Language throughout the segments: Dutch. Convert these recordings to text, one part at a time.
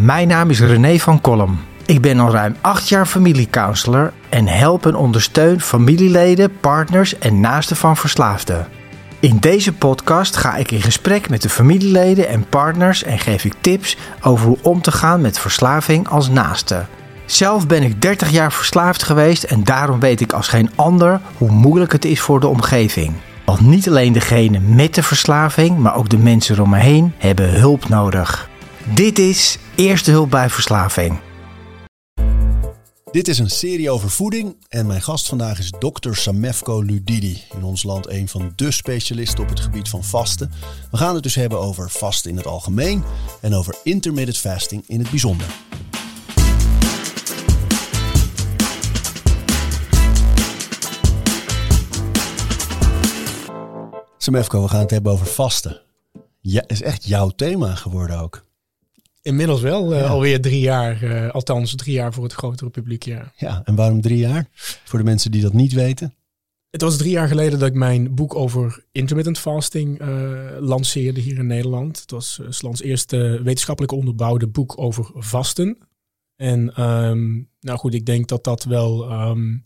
Mijn naam is René van Kolm. Ik ben al ruim acht jaar familiecounselor en help en ondersteun familieleden, partners en naasten van verslaafden. In deze podcast ga ik in gesprek met de familieleden en partners en geef ik tips over hoe om te gaan met verslaving als naaste. Zelf ben ik 30 jaar verslaafd geweest en daarom weet ik als geen ander hoe moeilijk het is voor de omgeving. Want niet alleen degene met de verslaving, maar ook de mensen om me heen hebben hulp nodig. Dit is Eerste Hulp bij Verslaving. Dit is een serie over voeding en mijn gast vandaag is dokter Samefko Ludidi. In ons land een van de specialisten op het gebied van vasten. We gaan het dus hebben over vasten in het algemeen en over intermittent fasting in het bijzonder. Samefko, we gaan het hebben over vasten. Ja, is echt jouw thema geworden ook. Inmiddels wel, uh, alweer drie jaar. Uh, althans, drie jaar voor het grotere publiek, ja. Ja, en waarom drie jaar? Voor de mensen die dat niet weten. Het was drie jaar geleden dat ik mijn boek over intermittent fasting uh, lanceerde hier in Nederland. Het was Slans eerste wetenschappelijk onderbouwde boek over vasten. En um, nou goed, ik denk dat dat wel um,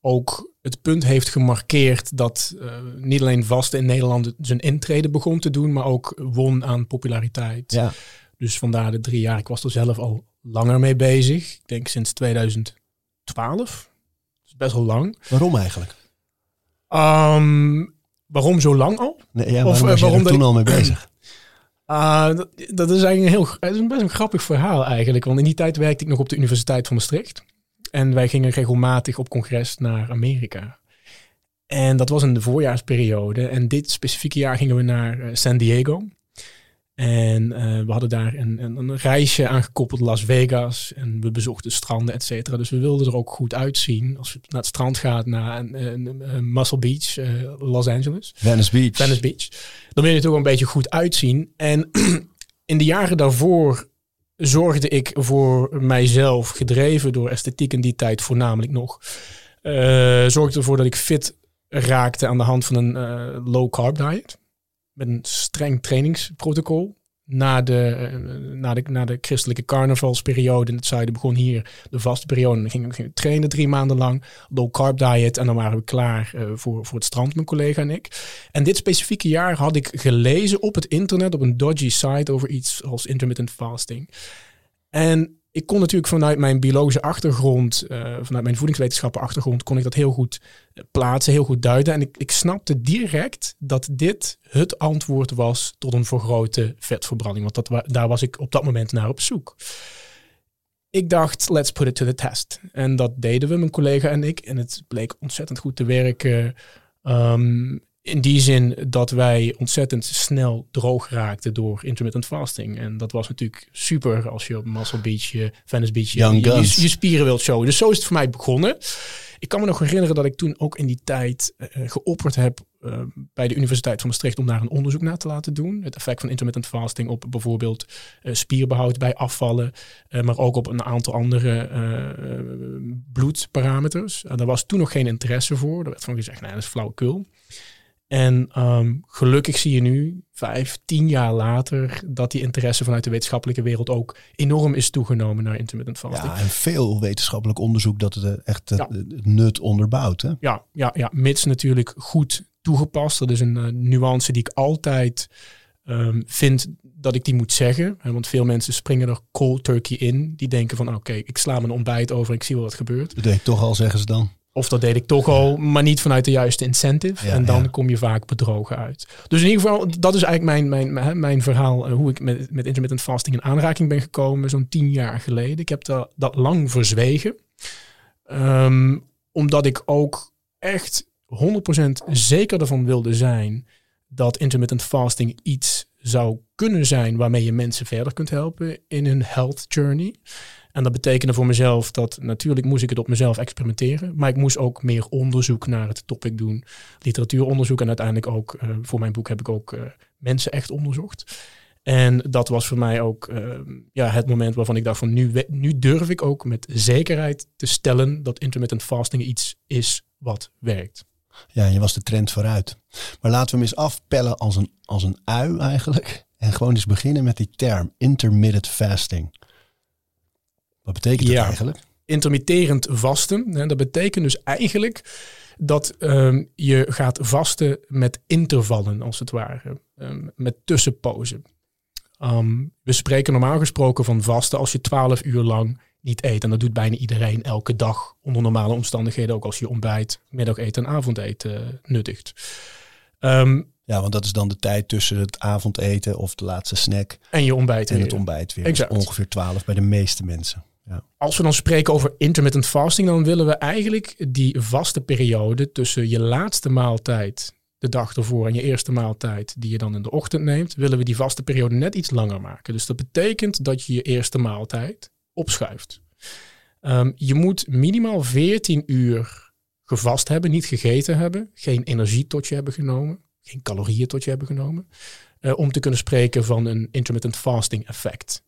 ook het punt heeft gemarkeerd dat uh, niet alleen vasten in Nederland zijn intrede begon te doen, maar ook won aan populariteit. Ja. Dus vandaar de drie jaar. Ik was er zelf al langer mee bezig. Ik denk sinds 2012. Dat is best wel lang. Waarom eigenlijk? Um, waarom zo lang al? Nee, ja, waarom of, was je waarom er toen al mee bezig? Uh, dat, dat, is eigenlijk een heel, het is een best een grappig verhaal eigenlijk. Want in die tijd werkte ik nog op de Universiteit van Maastricht. En wij gingen regelmatig op congres naar Amerika. En dat was in de voorjaarsperiode. En dit specifieke jaar gingen we naar uh, San Diego. En uh, we hadden daar een, een, een, reisje aangekoppeld, Las Vegas. En we bezochten stranden, et cetera. Dus we wilden er ook goed uitzien. Als je naar het strand gaat, naar een, Muscle Beach, uh, Los Angeles. Venice Beach. Venice Beach. Dan wil je er toch een beetje goed uitzien. En in de jaren daarvoor zorgde ik voor mijzelf, gedreven door esthetiek in die tijd voornamelijk nog. Uh, zorgde ervoor dat ik fit raakte aan de hand van een low carb diet een streng trainingsprotocol. Na de, eh, na, de, na de christelijke carnavalsperiode in het zuiden begon hier de vaste periode. Dan gingen we trainen drie maanden lang. Low carb diet. En dan waren we klaar uh, voor, voor het strand, mijn collega en ik. En dit specifieke jaar had ik gelezen op het internet, op een dodgy site, over iets als intermittent fasting. En ik kon natuurlijk vanuit mijn biologische achtergrond, uh, vanuit mijn voedingswetenschappen achtergrond, kon ik dat heel goed eh, plaatsen, heel goed duiden. En ik, ik snapte direct dat dit het antwoord was tot een vergrote vetverbranding. Want dat, daar was ik op dat moment naar op zoek. Ik dacht, let's put it to the test. En dat deden we, mijn collega en ik. En het bleek ontzettend goed te werken. Um, in die zin dat wij ontzettend snel droog raakten door intermittent fasting. En dat was natuurlijk super als je op Muscle Beach, je Venice Beach, je, je, je, spieren wilt showen. Dus zo is het voor mij begonnen. Ik kan me nog herinneren dat ik toen ook in die tijd uh, geopperd heb uh, bij de Universiteit van Maastricht om daar een onderzoek naar te laten doen. Het effect van intermittent fasting op bijvoorbeeld uh, spierbehoud bij afvallen, maar ook op een aantal andere bloedparameters. daar was toen nog geen interesse voor. Er werd van gezegd, nee, dat is flauwekul. En um, gelukkig zie je nu, vijf, tien jaar later, dat die interesse vanuit de wetenschappelijke wereld ook enorm is toegenomen naar intermittent fasting. Ja, en veel wetenschappelijk onderzoek dat het eh, echt ja. het nut onderbouwt. Hè? Ja, ja, ja, mits natuurlijk goed toegepast. Dat is een uh, nuance die ik altijd um, vind dat ik die moet zeggen. Want veel mensen springen er cold turkey in. Die denken van, oké, ik sla mijn ontbijt over ik zie wel wat gebeurt. Dat deed ik toch al, zeggen ze dan. Of dat deed ik toch al, maar niet vanuit de juiste incentive. en dan kom je vaak bedrogen uit. Dus in ieder geval, dat is eigenlijk mijn, mijn, mijn verhaal. Uh, hoe ik met, met intermittent fasting in aanraking ben gekomen. Zo'n tien jaar geleden. Ik heb dat, dat lang verzwegen. Um, omdat ik ook echt 100% zeker ervan wilde zijn. Dat intermittent fasting iets zou kunnen zijn waarmee je mensen verder kunt helpen in hun health journey. En dat betekende voor mezelf dat natuurlijk moest ik het op mezelf experimenteren. Maar ik moest ook meer onderzoek naar het topic doen. Literatuuronderzoek en uiteindelijk ook uh, voor mijn boek heb ik ook uh, mensen echt onderzocht. En dat was voor mij ook uh, ja, het moment waarvan ik dacht van nu, nu durf ik ook met zekerheid te stellen dat intermittent fasting iets is wat werkt. Ja, je was de trend vooruit. Maar laten we hem eens afpellen als een, als een ui eigenlijk. En gewoon eens beginnen met die term intermittent fasting. Wat betekent dat Ja. eigenlijk? intermitterend vasten. Hè, dat betekent dus eigenlijk dat ehm, je gaat vasten met intervallen, als het ware. Ehm, met tussenpozen. Ehm, we spreken normaal gesproken van vasten als je 12 uur lang niet eet. En dat doet bijna iedereen elke dag onder normale omstandigheden. Ook als je ontbijt, middageten en avondeten eh, nuttigt. Ja, want dat is dan de tijd tussen het avondeten of de laatste snack en je ontbijt en weer. het ontbijt weer. Exact. ongeveer 12 bij de meeste mensen. Ja. Als we dan spreken over intermittent fasting, dan willen we eigenlijk die vaste periode tussen je laatste maaltijd de dag ervoor en je eerste maaltijd die je dan in de ochtend neemt, willen we die vaste periode net iets langer maken. Dus dat betekent dat je je eerste maaltijd opschuift. Ehm, je moet minimaal 14 uur gevast hebben, niet gegeten hebben, geen energie tot je hebben genomen, geen calorieën tot je hebben genomen, eh, om te kunnen spreken van een intermittent fasting effect.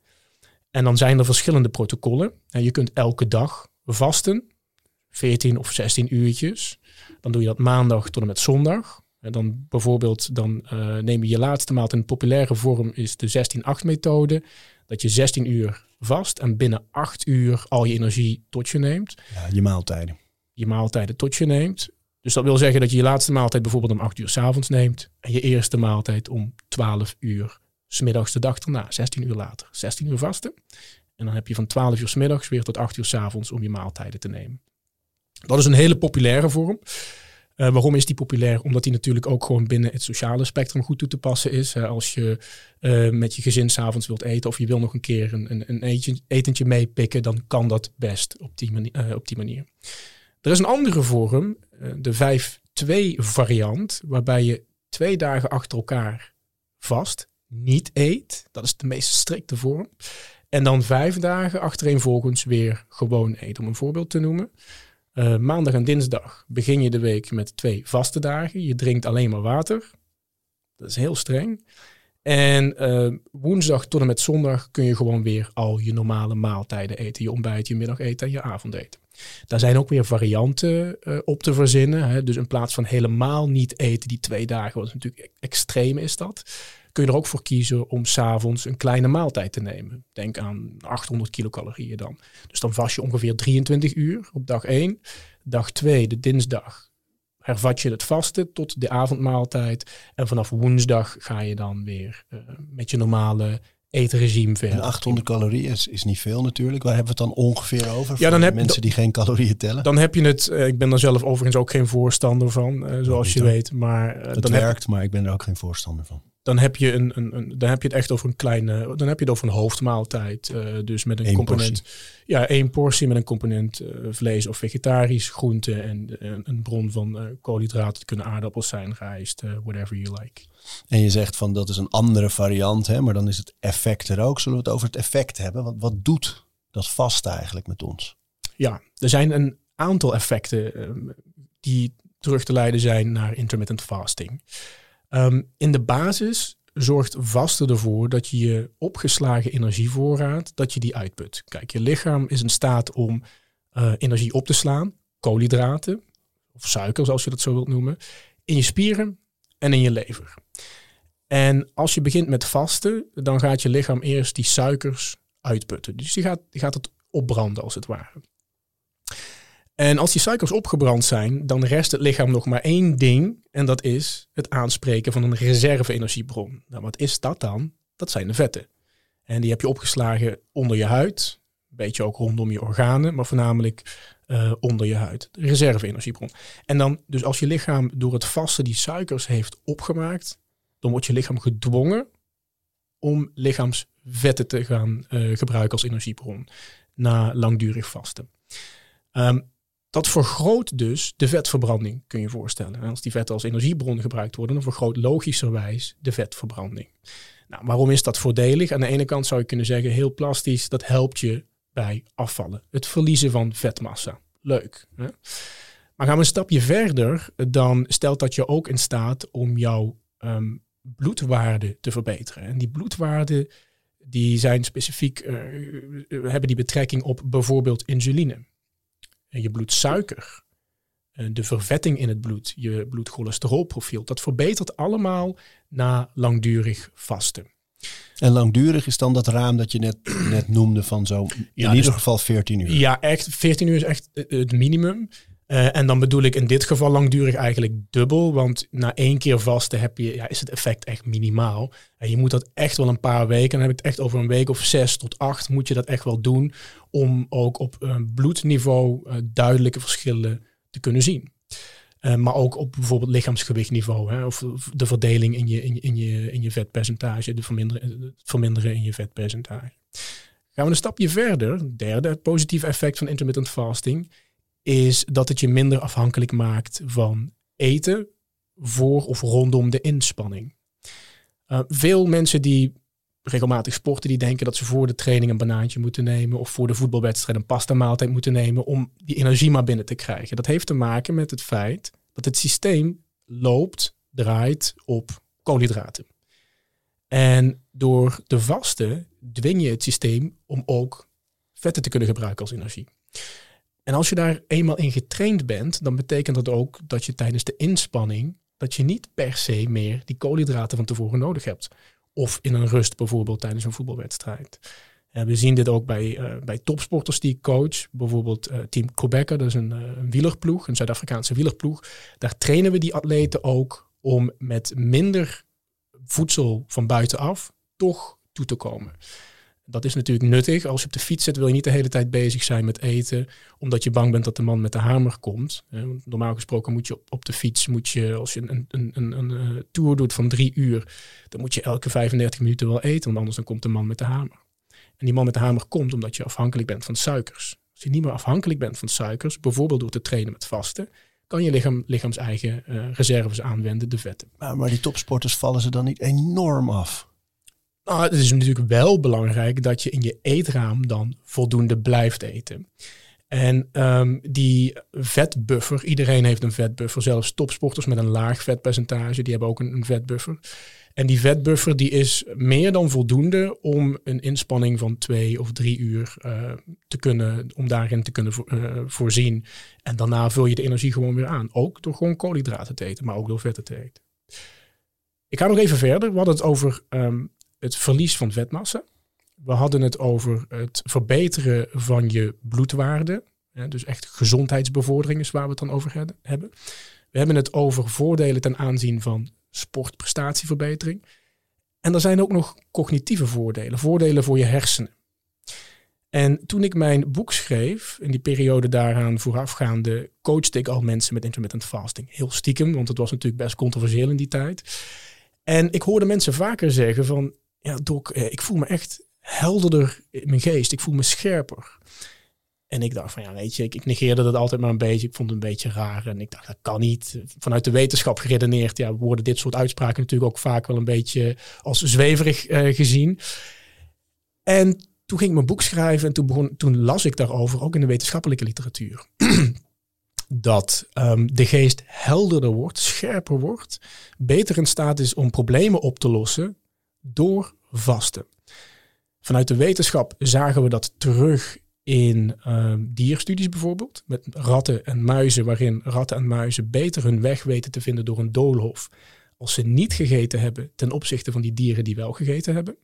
En dan zijn er verschillende protocollen. En je kunt elke dag vasten, 14 of 16 uurtjes. Dan doe je dat maandag tot en met zondag. En dan bijvoorbeeld, dan eh, neem je je laatste maand in populaire vorm is de 16-8 methode. Dat je 16 uur vast en binnen 8 uur al je energie tot je neemt. Ja, je maaltijden. Je maaltijden tot je neemt. Dus dat wil zeggen dat je je laatste maaltijd bijvoorbeeld om 8 uur s'avonds neemt. En je eerste maaltijd om 12 uur smiddags de dag erna, 16 uur later. 16 uur vasten. En dan heb je van 12 uur 's middags weer tot 8 uur 's avonds om je maaltijden te nemen. Dat is een hele populaire vorm. Eh, waarom is die populair? Omdat die natuurlijk ook gewoon binnen het sociale spectrum goed toe te passen is. Als je eh, met je gezin s'avonds wilt eten of je wil nog een keer een, een, een etentje meepikken, dan kan dat best op die, mani- eh, op die manier. Er is een andere vorm, de 5-2 variant, waarbij je twee dagen achter elkaar vast niet eet. Dat is de meest strikte vorm. En dan vijf dagen achtereenvolgens weer gewoon eet. Om een voorbeeld te noemen. Eh, maandag en dinsdag begin je de week met twee vaste dagen. Je drinkt alleen maar water. Dat is heel streng. En eh, woensdag tot en met zondag kun je gewoon weer al je normale maaltijden eten. Je ontbijt, je middageten en je avondeten. Daar zijn ook weer varianten eh, op te verzinnen. Hè. Dus in plaats van helemaal niet eten die twee dagen, wat natuurlijk e- extreem is dat, kun je er ook voor kiezen om s'avonds een kleine maaltijd te nemen. Denk aan 800 kilocalorieën dan. Dus dan vast je ongeveer 23 uur op dag 1. Dag 2, de dinsdag, hervat je het vasten tot de avondmaaltijd. En vanaf woensdag ga je dan weer eh, met je normale eetregime verder. En 800 calorieën is, is niet veel natuurlijk. Waar hebben we het dan ongeveer over? Ja, dan Voor heb- mensen die geen calorieën tellen. Dan heb je het, eh, ik ben daar zelf overigens ook geen voorstander van, eh, zoals je weet. Maar het dan, heb, werkt, maar ik ben er ook geen voorstander van. Dan, heb je een, een, een, dan heb je het echt over een kleine, dan heb je het over een hoofdmaaltijd. eh, dus met een Eén component. Ja, één portie met een component eh, vlees of vegetarisch, groente en eh, een bron van koolhydraten. Het kunnen aardappels zijn, rijst, whatever you like. En je zegt van dat is een andere variant, hè, maar dan is het effect er ook. Zullen we het over het effect hebben? Wat, wat doet dat vast eigenlijk met ons? Ja, er zijn een aantal effecten ehm, die terug te leiden zijn naar intermittent fasting. Ehm, in de basis zorgt vasten ervoor dat je je opgeslagen energievoorraad, dat je die uitput. Kijk, je lichaam is in staat om eh, energie op te slaan, koolhydraten of suikers als je dat zo wilt noemen, in je spieren en in je lever. En als je begint met vasten, dan gaat je lichaam eerst die suikers uitputten. Dus die gaat, die gaat het opbranden als het ware. En als die suikers opgebrand zijn, dan rest het lichaam nog maar één ding. En dat is het aanspreken van een reserve-energiebron. Nou, wat is dat dan? Dat zijn de vetten. En die heb je opgeslagen onder je huid. Een beetje ook rondom je organen, maar voornamelijk eh, onder je huid. Reserve-energiebron. En dan, dus als je lichaam door het vasten die suikers heeft opgemaakt, dan wordt je lichaam gedwongen om lichaamsvetten te gaan eh, gebruiken als energiebron na langdurig vasten. Ehm, dat vergroot dus de vetverbranding, kun je je voorstellen. En als die vetten als energiebron gebruikt worden, dan vergroot logischerwijs de vetverbranding. Nou, waarom is dat voordelig? Aan de ene kant zou je kunnen zeggen, heel plastisch, dat helpt je bij afvallen. Het verliezen van vetmassa. Leuk. Hè? Maar gaan we een stapje verder, dan stelt dat je ook in staat om jouw ehm, bloedwaarde te verbeteren. En die bloedwaarden die zijn specifiek, eh, hebben die betrekking op bijvoorbeeld insuline. Je bloedsuiker, eh, de vervetting in het bloed, je bloedcholesterolprofiel, dat verbetert allemaal na langdurig vasten. En langdurig is dan dat raam dat je net, net noemde van zo in dus- ieder geval 14 uur. Ja, echt. 14 uur is echt het minimum. Eh, en dan bedoel ik in dit geval langdurig eigenlijk dubbel. Want na één keer vasten heb je, ja, is het effect echt minimaal. En je moet dat echt wel een paar weken. Dan heb ik het echt over een week of zes tot acht moet je dat echt wel doen. Om ook op een bloedniveau uh, duidelijke verschillen te kunnen zien. Maar ook op bijvoorbeeld lichaamsgewichtniveau. Hè, of de verdeling in je, in je, in je, in je vetpercentage. De verminderen, het verminderen in je vetpercentage. Gaan we een stapje verder. Derde positieve effect van intermittent fasting is dat het je minder afhankelijk maakt van eten voor of rondom de inspanning. Uh, veel mensen die regelmatig sporten, die denken dat ze voor de training een banaantje moeten nemen of voor de voetbalwedstrijd een pasta maaltijd moeten nemen om die energie maar binnen te krijgen. Dat heeft te maken met het feit dat het systeem loopt, draait op koolhydraten. En door de vasten dwing je het systeem om ook vetten te kunnen gebruiken als energie. En als je daar eenmaal in getraind bent, dan betekent dat ook dat je tijdens de inspanning, dat je niet per se meer die koolhydraten van tevoren nodig hebt. Of in een rust bijvoorbeeld tijdens een voetbalwedstrijd. En we zien dit ook bij, uh, bij topsporters die ik coach. Bijvoorbeeld uh, Team Quebec, dat is een, een wielerploeg, een Zuid-Afrikaanse wielerploeg. Daar trainen we die atleten ook om met minder voedsel van buitenaf toch toe te komen. Dat is natuurlijk nuttig. Als je op de fiets zit, wil je niet de hele tijd bezig zijn met eten, omdat je bang bent dat de man met de hamer komt. Normaal gesproken moet je op de fiets, moet je, als je een, een, een, een, een tour doet van drie uur, dan moet je elke 35 minuten wel eten, want anders dan komt de man met de hamer. En die man met de hamer komt omdat je afhankelijk bent van suikers. Als je niet meer afhankelijk bent van suikers, bijvoorbeeld door te trainen met vasten, kan je lichaam, lichaams eigen uh, reserves aanwenden, de vetten. Maar, maar die topsporters vallen ze dan niet enorm af? Nou, het is natuurlijk wel belangrijk dat je in je eetraam dan voldoende blijft eten. En um, die vetbuffer, iedereen heeft een vetbuffer, zelfs topsporters met een laag vetpercentage, die hebben ook een, vetbuffer. En die vetbuffer die is meer dan voldoende om een inspanning van twee of drie uur uh, te kunnen, om daarin te kunnen uh, voorzien. En daarna vul je de energie gewoon weer aan. Ook door gewoon koolhydraten te eten, maar ook door vetten te eten. Ik ga nog even verder. We hadden het over um, het verlies van vetmassa. We hadden het over het verbeteren van je bloedwaarde. Ja, dus echt gezondheidsbevordering is waar we het dan over hebben. We hebben het over voordelen ten aanzien van sportprestatieverbetering. En er zijn ook nog cognitieve voordelen, voordelen voor je hersenen. En toen ik mijn boek schreef, in die periode daaraan voorafgaande, coachte ik al mensen met intermittent fasting. Heel stiekem, want het was natuurlijk best controversieel in die tijd. En ik hoorde mensen vaker zeggen van, ja doc, ik voel me echt helderder in mijn geest. Ik voel me scherper. En ik dacht van ja, weet je, ik, negeerde dat altijd maar een beetje. Ik vond het een beetje raar. En ik dacht, dat kan niet. Vanuit de wetenschap geredeneerd, ja, worden dit soort uitspraken natuurlijk ook vaak wel een beetje als zweverig uh, gezien. En toen ging ik mijn boek schrijven en toen, begon, toen las ik daarover, ook in de wetenschappelijke literatuur. dat um, de geest helderder wordt, scherper wordt, beter in staat is om problemen op te lossen door vasten. Vanuit de wetenschap zagen we dat terug in uh, dierstudies bijvoorbeeld, met ratten en muizen, waarin ratten en muizen beter hun weg weten te vinden door een doolhof als ze niet gegeten hebben ten opzichte van die dieren die wel gegeten hebben.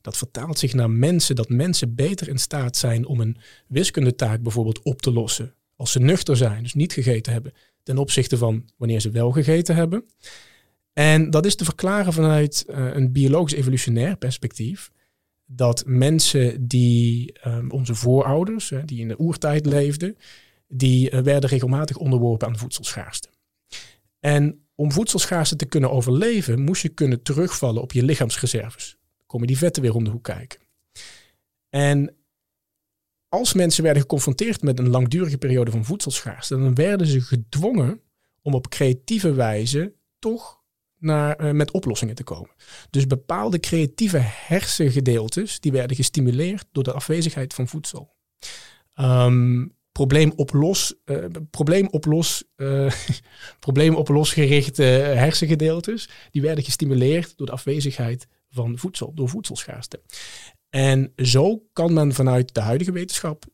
Dat vertaalt zich naar mensen, dat mensen beter in staat zijn om een wiskundetaak bijvoorbeeld op te lossen als ze nuchter zijn, dus niet gegeten hebben, ten opzichte van wanneer ze wel gegeten hebben. En dat is te verklaren vanuit uh, een biologisch evolutionair perspectief dat mensen die um, onze voorouders, hè, die in de oertijd leefden, die uh, werden regelmatig onderworpen aan voedselschaarste. En om voedselschaarste te kunnen overleven, moest je kunnen terugvallen op je lichaamsreserves. Dan komen die vetten weer om de hoek kijken. En als mensen werden geconfronteerd met een langdurige periode van voedselschaarste, dan werden ze gedwongen om op creatieve wijze toch naar, uh, met oplossingen te komen. Dus bepaalde creatieve hersengedeeltes die werden gestimuleerd door de afwezigheid van voedsel. Um, probleemoplos, uh, probleemoplos, uh, probleemoplosgerichte hersengedeeltes, die werden gestimuleerd door de afwezigheid van voedsel, door voedselschaarste. En zo kan men vanuit de huidige wetenschap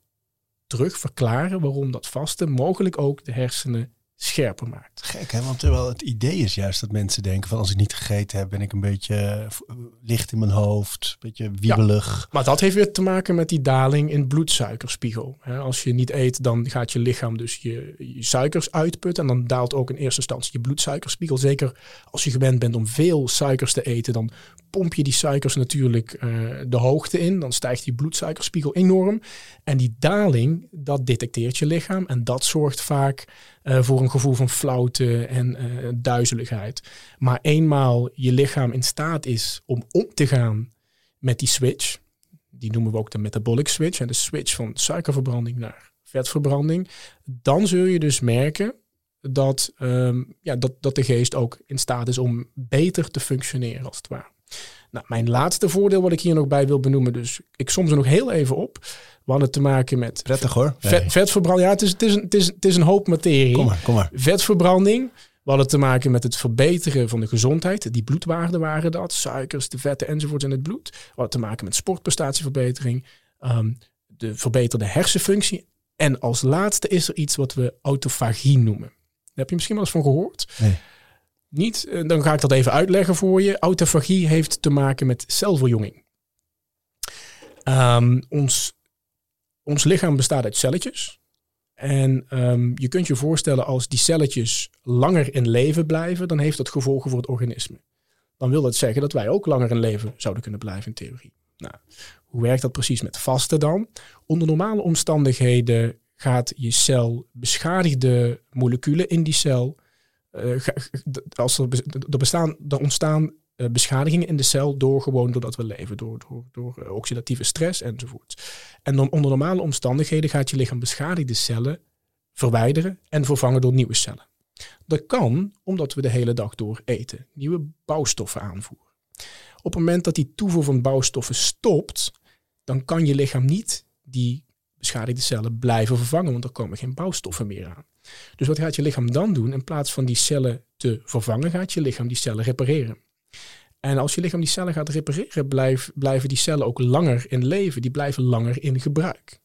terug verklaren waarom dat vasten mogelijk ook de hersenen scherper maakt. Gek hè, want terwijl het idee is juist dat mensen denken van als ik niet gegeten heb ben ik een beetje eh, licht in mijn hoofd, een beetje wiebelig. maar dat heeft weer te maken met die daling in bloedsuikerspiegel. Als je niet eet dan gaat je lichaam dus je, je suikers uitputten en dan daalt ook in eerste instantie je bloedsuikerspiegel. Zeker als je gewend bent om veel suikers te eten, dan pomp je die suikers natuurlijk uh, de hoogte in. Dan stijgt die bloedsuikerspiegel enorm. En die daling, dat detecteert je lichaam. En dat zorgt vaak uh, voor een gevoel van flauwte en uh, duizeligheid. Maar eenmaal je lichaam in staat is om om te gaan met die switch, die noemen we ook de metabolic switch, en de switch van suikerverbranding naar vetverbranding, dan zul je dus merken dat, um, ja, dat, dat de geest ook in staat is om beter te functioneren, als het ware. Nou, mijn laatste voordeel wat ik hier nog bij wil benoemen, dus ik som ze nog heel even op. We hadden te maken met Prettig hoor. Vet, vetverbranding. Ja, het is, het, is een, het, is, het is een hoop materie. Kom maar, kom maar. Vetverbranding. We hadden te maken met het verbeteren van de gezondheid. Die bloedwaarden waren dat. Suikers, de vetten enzovoort in het bloed. We hadden te maken met sportprestatieverbetering. Um, de verbeterde hersenfunctie. En als laatste is er iets wat we autofagie noemen. Daar heb je misschien wel eens van gehoord. Nee. Niet, eh, dan ga ik dat even uitleggen voor je. Autofagie heeft te maken met celverjonging. Um, ons, ons lichaam bestaat uit celletjes. En um, je kunt je voorstellen als die celletjes langer in leven blijven, dan heeft dat gevolgen voor het organisme. Dan wil dat zeggen dat wij ook langer in leven zouden kunnen blijven in theorie. Nou, hoe werkt dat precies met vasten dan? Onder normale omstandigheden gaat je cel beschadigde moleculen in die cel uh, als er, er, bestaan, er ontstaan beschadigingen in de cel door gewoon doordat we leven, door, door, door uh, oxidatieve stress enzovoort. En dan onder normale omstandigheden gaat je lichaam beschadigde cellen verwijderen en vervangen door nieuwe cellen. Dat kan omdat we de hele dag door eten, nieuwe bouwstoffen aanvoeren. Op het moment dat die toevoer van bouwstoffen stopt, dan kan je lichaam niet die beschadigde cellen blijven vervangen, want er komen geen bouwstoffen meer aan. Dus wat gaat je lichaam dan doen? In plaats van die cellen te vervangen, gaat je lichaam die cellen repareren. En als je lichaam die cellen gaat repareren, blijven die cellen ook langer in leven. Die blijven langer in gebruik.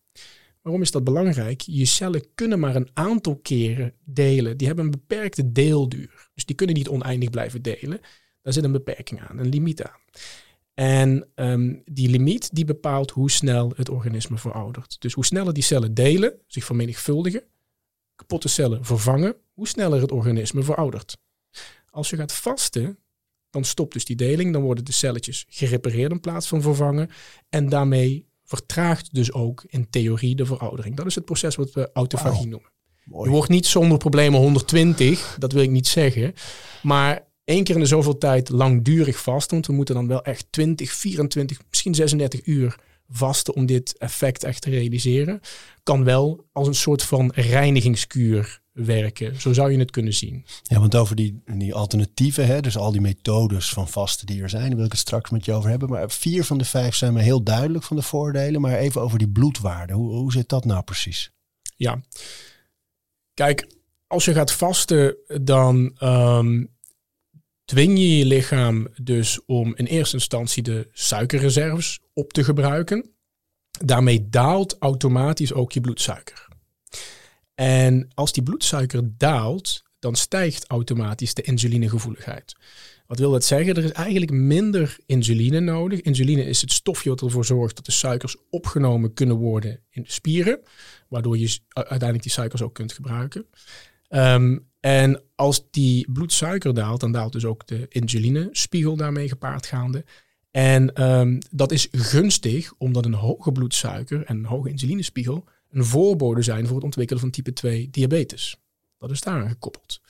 Waarom is dat belangrijk? Je cellen kunnen maar een aantal keren delen. Die hebben een beperkte deelduur. Dus die kunnen niet oneindig blijven delen. Daar zit een beperking aan, een limiet aan. En um, die limiet die bepaalt hoe snel het organisme veroudert. Dus hoe sneller die cellen delen, zich vermenigvuldigen, kapotte cellen vervangen, hoe sneller het organisme veroudert. Als je gaat vasten, dan stopt dus die deling, dan worden de celletjes gerepareerd in plaats van vervangen. En daarmee vertraagt dus ook in theorie de veroudering. Dat is het proces wat we autofagie wow. noemen. Mooi. Je wordt niet zonder problemen 120, dat wil ik niet zeggen. Maar één keer in de zoveel tijd langdurig vast, want we moeten dan wel echt 20, 24, misschien 36 uur vasten om dit effect echt te realiseren, kan wel als een soort van reinigingskuur werken. Zo zou je het kunnen zien. Ja, want over die, die alternatieven, hè, dus al die methodes van vasten die er zijn, daar wil ik het straks met je over hebben. Maar vier van de vijf zijn me heel duidelijk van de voordelen. Maar even over die bloedwaarde. Hoe, hoe zit dat nou precies? Ja, kijk, als je gaat vasten, dan um, dwing je je lichaam dus om in eerste instantie de suikerreserves op te gebruiken. Daarmee daalt automatisch ook je bloedsuiker. En als die bloedsuiker daalt, dan stijgt automatisch de insulinegevoeligheid. Wat wil dat zeggen? Er is eigenlijk minder insuline nodig. Insuline is het stofje wat ervoor zorgt dat de suikers opgenomen kunnen worden in de spieren, waardoor je uiteindelijk die suikers ook kunt gebruiken. Um, en als die bloedsuiker daalt, dan daalt dus ook de insulinespiegel daarmee gepaard gaande. En um, dat is gunstig, omdat een hoge bloedsuiker en een hoge insulinespiegel een voorbode zijn voor het ontwikkelen van type 2 diabetes. Dat is daaraan gekoppeld.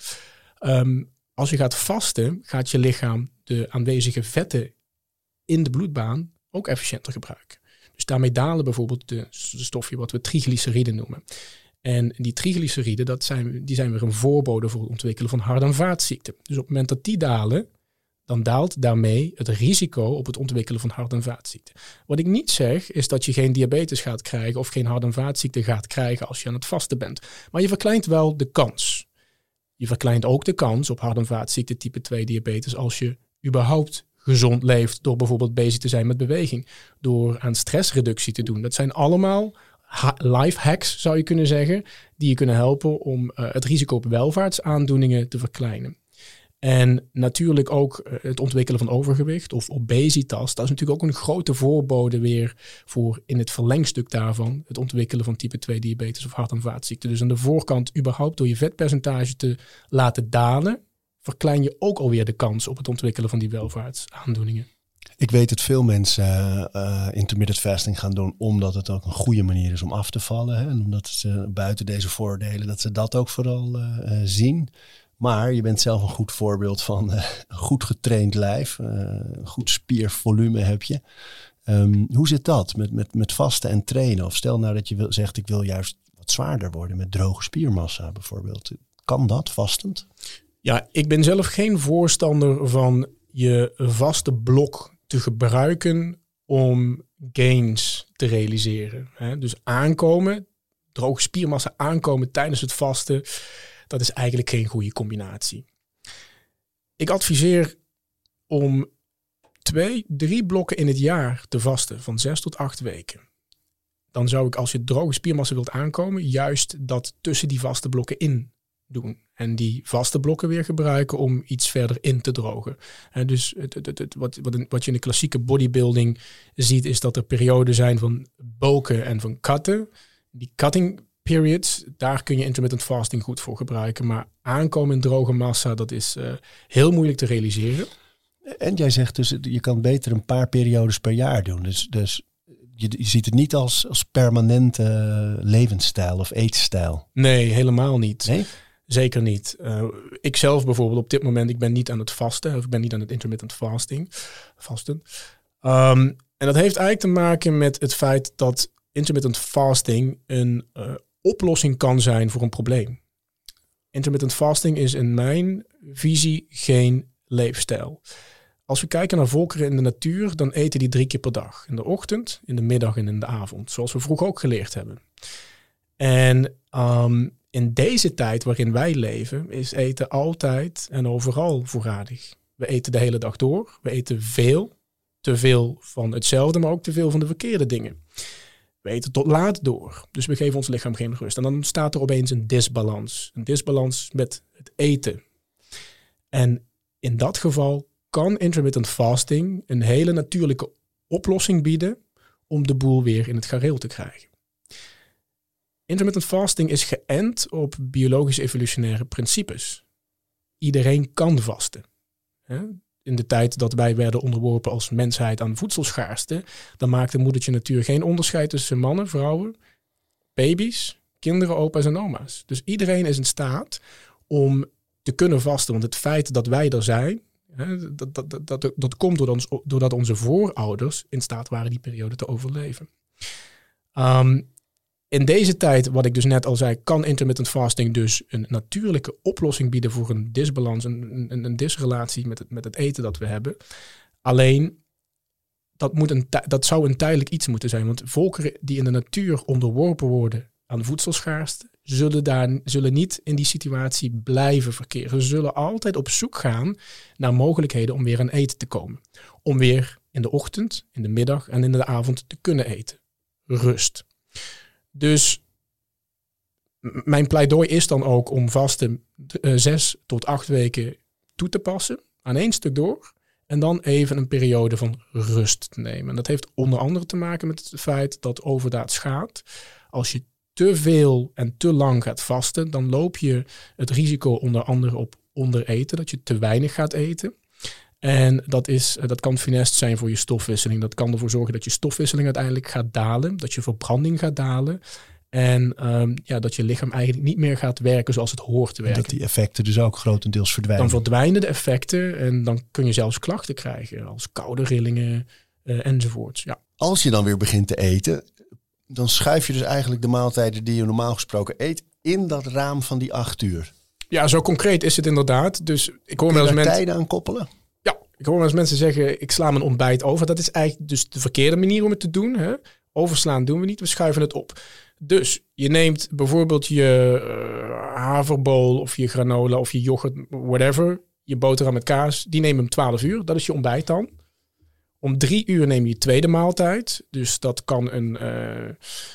Um, als je gaat vasten, gaat je lichaam de aanwezige vetten in de bloedbaan ook efficiënter gebruiken. Dus daarmee dalen bijvoorbeeld de, de stofje wat we triglyceriden noemen. En die triglyceriden, dat zijn, die zijn weer een voorbode voor het ontwikkelen van hart- en vaatziekten. Dus op het moment dat die dalen, dan daalt daarmee het risico op het ontwikkelen van hart- en vaatziekten. Wat ik niet zeg, is dat je geen diabetes gaat krijgen of geen hart- en vaatziekten gaat krijgen als je aan het vasten bent. Maar je verkleint wel de kans. Je verkleint ook de kans op hart- en vaatziekten type 2 diabetes als je überhaupt gezond leeft door bijvoorbeeld bezig te zijn met beweging, door aan stressreductie te doen. Dat zijn allemaal life hacks, zou je kunnen zeggen, die je kunnen helpen om uh, het risico op welvaartsaandoeningen te verkleinen. En natuurlijk ook eh, het ontwikkelen van overgewicht of obesitas. Dat is natuurlijk ook een grote voorbode weer voor in het verlengstuk daarvan het ontwikkelen van type 2 diabetes of hart- en vaatziekten. Dus aan de voorkant überhaupt door je vetpercentage te laten dalen, verklein je ook alweer de kans op het ontwikkelen van die welvaartsaandoeningen. Ik weet dat veel mensen uh, intermittent fasting gaan doen omdat het ook een goede manier is om af te vallen. Hè? En omdat ze buiten deze voordelen, dat ze dat ook vooral zien. Maar je bent zelf een goed voorbeeld van een goed getraind lijf. een goed spiervolume heb je. Um, hoe zit dat met, met, met vasten en trainen? Of stel nou dat je wil, zegt ik wil juist wat zwaarder worden met droge spiermassa bijvoorbeeld. Kan dat vastend? Ja, ik ben zelf geen voorstander van je vaste blok te gebruiken om gains te realiseren. Dus aankomen, droge spiermassa aankomen tijdens het vasten, dat is eigenlijk geen goede combinatie. Ik adviseer om twee, drie blokken in het jaar te vasten, van zes tot acht weken. Dan zou ik, als je droge spiermassa wilt aankomen, juist dat tussen die vaste blokken in doen. En die vaste blokken weer gebruiken om iets verder in te drogen. En dus het, het, het, wat, wat, je in de klassieke bodybuilding ziet, is dat er perioden zijn van bulken en van cutten. Die cutting periods, daar kun je intermittent fasting goed voor gebruiken. Maar aankomen in droge massa, dat is uh, heel moeilijk te realiseren. En jij zegt dus, je kan beter een paar periodes per jaar doen. Dus, dus je, je ziet het niet als, als permanente levensstijl of eetstijl. Nee, helemaal niet. Nee? Zeker niet. Uh, ik zelf bijvoorbeeld op dit moment, ik ben niet aan het vasten. Of ik ben niet aan het intermittent fasting. Vasten. Um, en dat heeft eigenlijk te maken met het feit dat intermittent fasting een uh, oplossing kan zijn voor een probleem. Intermittent fasting is in mijn visie geen leefstijl. Als we kijken naar volkeren in de natuur, dan eten die drie keer per dag. In de ochtend, in de middag en in de avond. Zoals we vroeger ook geleerd hebben. En um, in deze tijd waarin wij leven, is eten altijd en overal voorradig. We eten de hele dag door. We eten veel. Te veel van hetzelfde, maar ook te veel van de verkeerde dingen. We tot laat door. Dus we geven ons lichaam geen rust. En dan ontstaat er opeens een disbalans. Een disbalans met het eten. En in dat geval kan intermittent fasting een hele natuurlijke oplossing bieden om de boel weer in het gareel te krijgen. Intermittent fasting is geënt op biologische evolutionaire principes. Iedereen kan vasten. In de tijd dat wij werden onderworpen als mensheid aan voedselschaarste, dan maakte moedertje natuur geen onderscheid tussen mannen, vrouwen, baby's, kinderen, opa's en oma's. Dus iedereen is in staat om te kunnen vasten. Want het feit dat wij er zijn, dat, dat, dat, dat, dat komt doordat onze voorouders in staat waren die periode te overleven. Um, in deze tijd, wat ik dus net al zei, kan intermittent fasting dus een natuurlijke oplossing bieden voor een disbalans, een, een, een disrelatie met het, met het eten dat we hebben. Alleen, dat, moet een, dat zou een tijdelijk iets moeten zijn. Want volkeren die in de natuur onderworpen worden aan voedselschaarste, zullen, daar, zullen niet in die situatie blijven verkeren. Ze zullen altijd op zoek gaan naar mogelijkheden om weer aan eten te komen. Om weer in de ochtend, in de middag en in de avond te kunnen eten. Rust. Dus mijn pleidooi is dan ook om vasten uh, zes tot acht weken toe te passen, aan één stuk door. En dan even een periode van rust te nemen. En dat heeft onder andere te maken met het feit dat overdaad schaadt. Als je te veel en te lang gaat vasten, dan loop je het risico onder andere op ondereten, dat je te weinig gaat eten. En dat, is, dat kan funest zijn voor je stofwisseling. Dat kan ervoor zorgen dat je stofwisseling uiteindelijk gaat dalen, dat je verbranding gaat dalen. En um, ja, dat je lichaam eigenlijk niet meer gaat werken zoals het hoort te werken. dat die effecten dus ook grotendeels verdwijnen. Dan verdwijnen de effecten en dan kun je zelfs klachten krijgen, als koude rillingen uh, enzovoorts. Ja. Als je dan weer begint te eten, dan schuif je dus eigenlijk de maaltijden die je normaal gesproken eet in dat raam van die acht uur. Ja, zo concreet is het inderdaad. Dus ik hoor wel eens mensen tijden aan koppelen. Ik hoor wel mensen zeggen, ik sla mijn ontbijt over. Dat is eigenlijk dus de verkeerde manier om het te doen. Hè? Overslaan doen we niet, we schuiven het op. Dus je neemt bijvoorbeeld je uh, haverbol of je granola of je yoghurt, whatever. Je boterham met kaas, die neem je om 12 uur. Dat is je ontbijt dan. Om drie uur neem je je tweede maaltijd. Dus dat kan een, uh,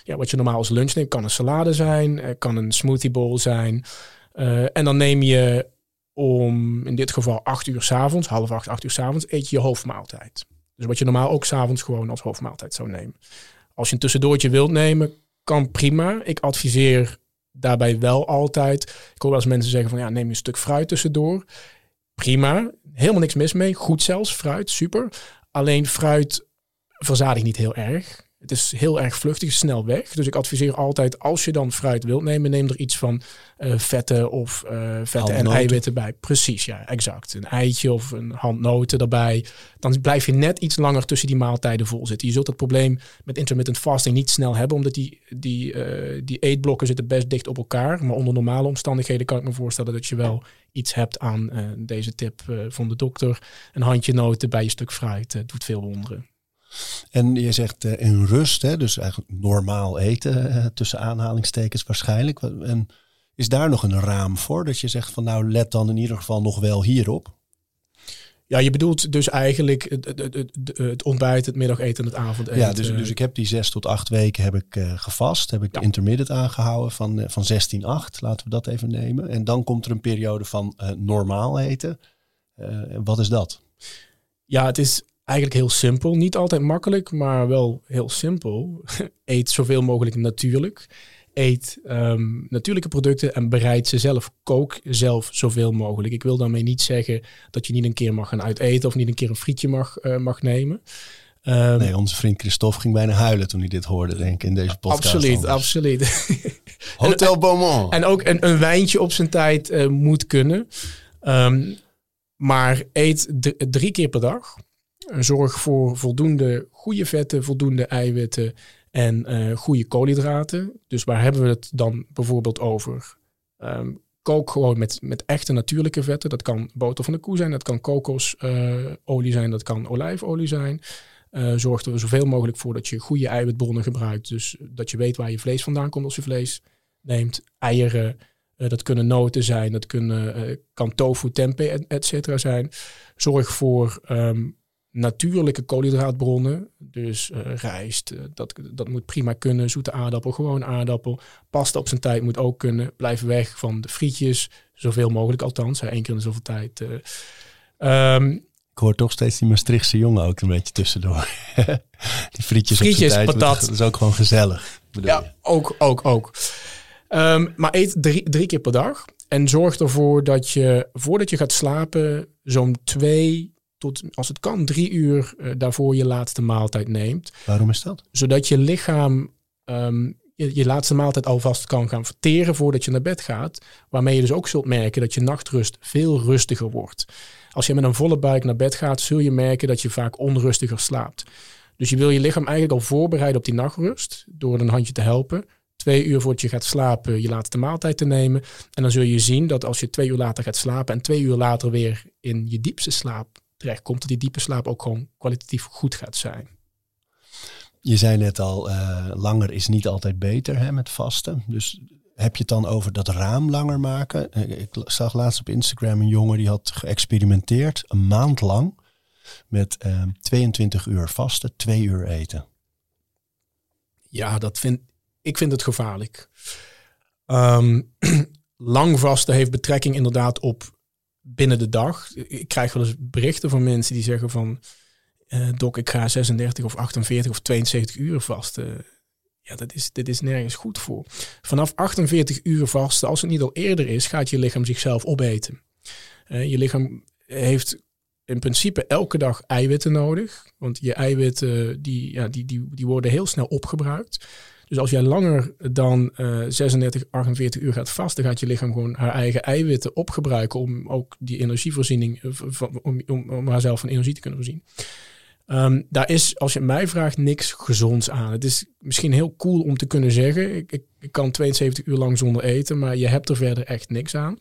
ja, wat je normaal als lunch neemt, kan een salade zijn, kan een smoothie bowl zijn. En dan neem je om in dit geval acht uur s avonds, half acht, acht uur s avonds, eet je je hoofdmaaltijd. Dus wat je normaal ook s'avonds gewoon als hoofdmaaltijd zou nemen. Als je een tussendoortje wilt nemen, kan prima. Ik adviseer daarbij wel altijd. Ik hoor wel eens mensen zeggen van ja, neem een stuk fruit tussendoor. Prima, helemaal niks mis mee. Goed zelfs, fruit, super. Alleen fruit verzadigt niet heel erg. Het is heel erg vluchtig, snel weg. Dus ik adviseer altijd, als je dan fruit wilt nemen, neem er iets van uh, vetten of uh, vetten en eiwitten bij. Precies, ja, exact. Een eitje of een handnoten erbij. Dan blijf je net iets langer tussen die maaltijden vol zitten. Je zult het probleem met intermittent fasting niet snel hebben, omdat die, die, uh, die eetblokken zitten best dicht op elkaar. Maar onder normale omstandigheden kan ik me voorstellen dat je wel iets hebt aan deze tip van de dokter. Een handje noten bij je stuk fruit doet veel wonderen. En je zegt uh, in rust, hè, dus eigenlijk normaal eten, uh, tussen aanhalingstekens waarschijnlijk. En is daar nog een raam voor dat je zegt van nou let dan in ieder geval nog wel hierop? Ja, je bedoelt dus eigenlijk het, het, het, het ontbijt, het middageten en het avondeten. Ja, dus, dus ik heb die zes tot acht weken heb ik uh, gevast. Heb ik ja. intermittent aangehouden van, van 16-8. Laten we dat even nemen. En dan komt er een periode van normaal eten. wat is dat? Ja, het is eigenlijk heel simpel. Niet altijd makkelijk, maar wel heel simpel. Eet zoveel mogelijk natuurlijk. Eet um, natuurlijke producten en bereid ze zelf. Kook zelf zoveel mogelijk. Ik wil daarmee niet zeggen dat je niet een keer mag gaan uiteten of niet een keer een frietje mag, uh, mag nemen. Um, nee, onze vriend Christophe ging bijna huilen toen hij dit hoorde, denk ik, in deze podcast. Absoluut, anders. absoluut. Hotel Beaumont. En ook een, een wijntje op zijn tijd uh, moet kunnen. Um, maar eet drie keer per dag. Zorg voor voldoende goede vetten, voldoende eiwitten en uh, goede koolhydraten. Dus waar hebben we het dan bijvoorbeeld over? Um, kook gewoon met, met echte natuurlijke vetten. Dat kan boter van de koe zijn, dat kan kokosolie uh, zijn, dat kan olijfolie zijn. Uh, zorg er zoveel mogelijk voor dat je goede eiwitbronnen gebruikt. Dus dat je weet waar je vlees vandaan komt als je vlees neemt. Eieren, dat kunnen noten zijn, dat kunnen, kan tofu, tempeh, et cetera zijn. Zorg voor um, natuurlijke koolhydraatbronnen. Dus uh, rijst, uh, dat, dat moet prima kunnen. Zoete aardappel, gewoon aardappel. Pasta op zijn tijd moet ook kunnen. Blijf weg van de frietjes, zoveel mogelijk althans. Één keer in zoveel tijd. Uh, um, ik hoor toch steeds die Maastrichtse jongen ook een beetje tussendoor. die frietjes, frietjes tijd, patat. Dat is ook gewoon gezellig. Ja, je? ook, ook, ook. Um, maar eet drie, drie keer per dag. En zorg ervoor dat je, voordat je gaat slapen, zo'n twee tot, als het kan, drie uur uh, daarvoor je laatste maaltijd neemt. Waarom is dat? Zodat je lichaam um, je, je, laatste maaltijd alvast kan gaan verteren voordat je naar bed gaat. Waarmee je dus ook zult merken dat je nachtrust veel rustiger wordt. Als je met een volle buik naar bed gaat, zul je merken dat je vaak onrustiger slaapt. Dus je wil je lichaam eigenlijk al voorbereiden op die nachtrust door een handje te helpen. Twee uur voordat je gaat slapen, je laatste maaltijd te nemen. En dan zul je zien dat als je twee uur later gaat slapen en twee uur later weer in je diepste slaap terechtkomt, dat die diepe slaap ook gewoon kwalitatief goed gaat zijn. Je zei net al, uh, langer is niet altijd beter hè, met vasten. Dus heb je het dan over dat raam langer maken? Eh, ik zag laatst op Instagram een jongen die had geëxperimenteerd een maand lang met uh, eh, 22 uur vasten, 2 uur eten. Ja, dat vind, ik vind het gevaarlijk. Um, lang vasten heeft betrekking inderdaad op binnen de dag. Ik krijg wel eens berichten van mensen die zeggen van... Uh, Dok, ik ga 36 of 48 of 72 uur vasten. Ja, dat is, dit is nergens goed voor. Vanaf 48 uur vasten, als het niet al eerder is, gaat je lichaam zichzelf opeten. Uh, je lichaam heeft in principe elke dag eiwitten nodig. Want je eiwitten die, ja, die, die, die worden heel snel opgebruikt. Dus als jij langer dan uh, 36, 48 uur gaat vasten, gaat je lichaam gewoon haar eigen eiwitten opgebruiken om ook die energievoorziening, uh, om, om, haarzelf van energie te kunnen voorzien. Um, daar is, als je mij vraagt, niks gezonds aan. Het is misschien heel cool om te kunnen zeggen, ik, ik kan 72 uur lang zonder eten, maar je hebt er verder echt niks aan.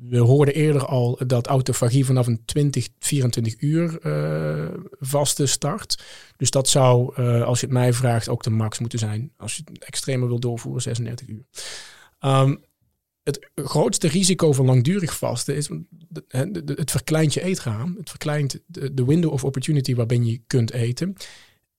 We hoorden eerder al dat autofagie vanaf een 20, 24 uur uh, vaste start. Dus dat zou, uh, als je het mij vraagt, ook de max moeten zijn. Als je het extremer wil doorvoeren, 36 uur. Um, het grootste risico van langdurig vasten is het verkleint je eetraam. Het verkleint de window of opportunity waarbinnen je kunt eten.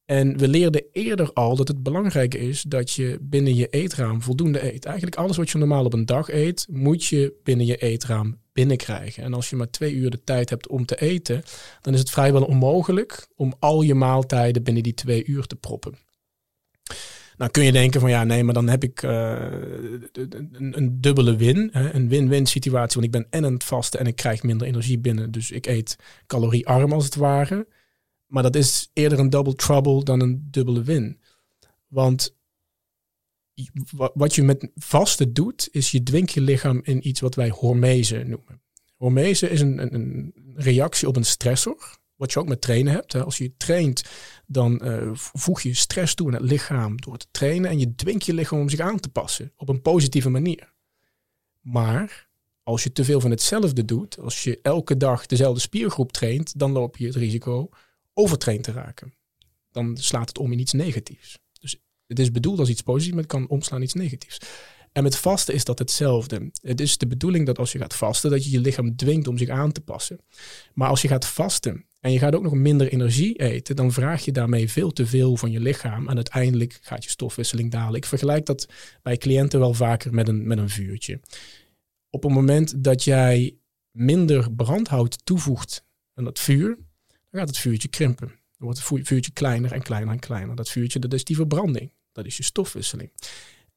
En we leerden eerder al dat het belangrijk is dat je binnen je eetraam voldoende eet. Eigenlijk alles wat je normaal op een dag eet, moet je binnen je eetraam binnenkrijgen. En als je maar twee uur de tijd hebt om te eten, dan is het vrijwel onmogelijk om al je maaltijden binnen die twee uur te proppen. Nou kun je denken van ja, nee, maar dan heb ik een, een, dubbele win. Hè? Een win-win situatie, want ik ben en aan het vasten en ik krijg minder energie binnen. Dus ik eet caloriearm als het ware. Maar dat is eerder een double trouble dan een dubbele win. Want wat je met vasten doet, is je dwingt je lichaam in iets wat wij hormese noemen. Hormese is een, een, reactie op een stressor, wat je ook met trainen hebt. Als je traint, dan uh, voeg je stress toe aan het lichaam door te trainen en je dwingt je lichaam om zich aan te passen op een positieve manier. Maar als je te veel van hetzelfde doet, als je elke dag dezelfde spiergroep traint, dan loop je het risico overtraind te raken. Dan slaat het om in iets negatiefs. Dus het is bedoeld als iets positiefs, maar het kan omslaan in iets negatiefs. En met vasten is dat hetzelfde. Het is de bedoeling dat als je gaat vasten, dat je je lichaam dwingt om zich aan te passen. Maar als je gaat vasten en je gaat ook nog minder energie eten, dan vraag je daarmee veel te veel van je lichaam. En uiteindelijk gaat je stofwisseling dalen. Ik vergelijk dat bij cliënten wel vaker met een, met een vuurtje. Op het moment dat jij minder brandhout toevoegt aan dat vuur, dan gaat het vuurtje krimpen. Dan wordt het vuurtje kleiner en kleiner en kleiner. Dat vuurtje, dat is die verbranding. Dat is je stofwisseling.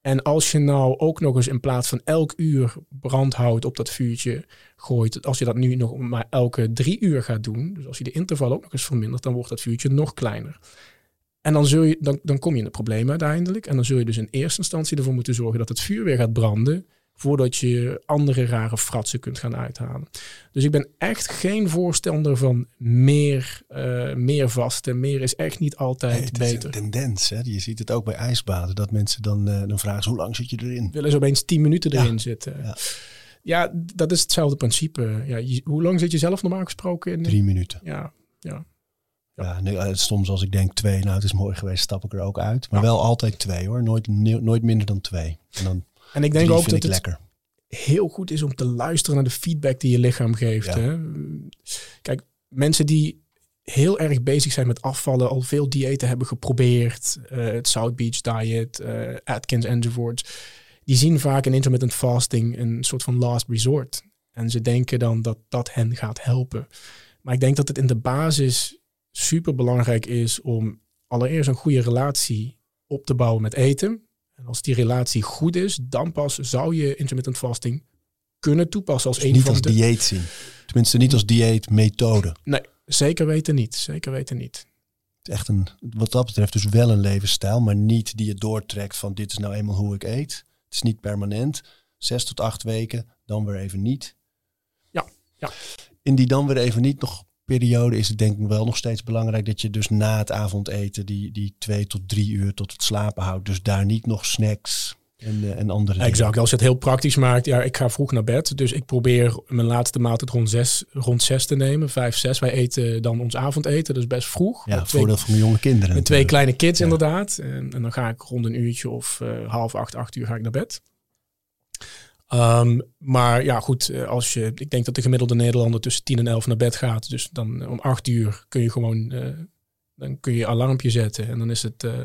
En als je nou ook nog eens in plaats van elk uur brandhout op dat vuurtje gooit, als je dat nu nog maar elke drie uur gaat doen, dus als je de interval ook nog eens vermindert, dan wordt dat vuurtje nog kleiner. En dan, zul je, dan, dan kom je in het probleem uiteindelijk. En dan zul je dus in eerste instantie ervoor moeten zorgen dat het vuur weer gaat branden voordat je andere rare fratsen kunt gaan uithalen. Dus ik ben echt geen voorstander van meer, uh, meer vasten. Meer is echt niet altijd nee, het beter. Is een tendens. Hè? Je ziet het ook bij ijsbaden. Dat mensen dan, uh, dan vragen, hoe lang zit je erin? Willen ze opeens 10 minuten erin zitten. Ja. ja. dat is hetzelfde principe. Ja, hoe lang zit je zelf normaal gesproken in? Drie minuten. Ja, ja. Ja, eh, soms als ik denk twee, nou het is mooi geweest, stap ik er ook uit. Maar wel altijd twee hoor, nooit, nooit minder dan twee. En dan en ik denk ook dat het lekker. heel goed is om te luisteren naar de feedback die je lichaam geeft. Hè? Kijk, mensen die heel erg bezig zijn met afvallen, al veel diëten hebben geprobeerd, uh, het South Beach diet, uh, Atkins enzovoort, die zien vaak in intermittent fasting een soort van last resort. En ze denken dan dat dat hen gaat helpen. Maar ik denk dat het in de basis super belangrijk is om allereerst een goede relatie op te bouwen met eten. En als die relatie goed is, dan pas zou je intermittent fasting kunnen toepassen als dus een niet van als dieet zien. Tenminste, niet als dieetmethode. Nee, zeker weten niet. Zeker weten niet. Het is echt een, wat dat betreft dus wel een levensstijl, maar niet die je doortrekt van dit is nou eenmaal hoe ik eet. Het is niet permanent. Zes tot acht weken, dan weer even niet. Ja, ja. In die dan weer even niet nog periode is het denk ik wel nog steeds belangrijk dat je dus na het avondeten die, die twee tot drie uur tot het slapen houdt. Dus daar niet nog snacks en, uh, en andere dingen. Exact. Als je het heel praktisch maakt, ja, ik ga vroeg naar bed. Dus ik probeer mijn laatste maaltijd rond zes, rond zes te nemen. Vijf, zes. Wij eten dan ons avondeten, dus best vroeg. Ja, voordeel van mijn jonge kinderen. Met twee kleine kids inderdaad. En, en, dan ga ik rond een uurtje of uh, half acht, acht uur ga ik naar bed. Um, maar ja, goed, eh, als je, ik denk dat de gemiddelde Nederlander tussen 10 en 11 naar bed gaat. Dus dan om 8 uur kun je gewoon, uh, dan kun je alarmpje zetten. En dan is het uh,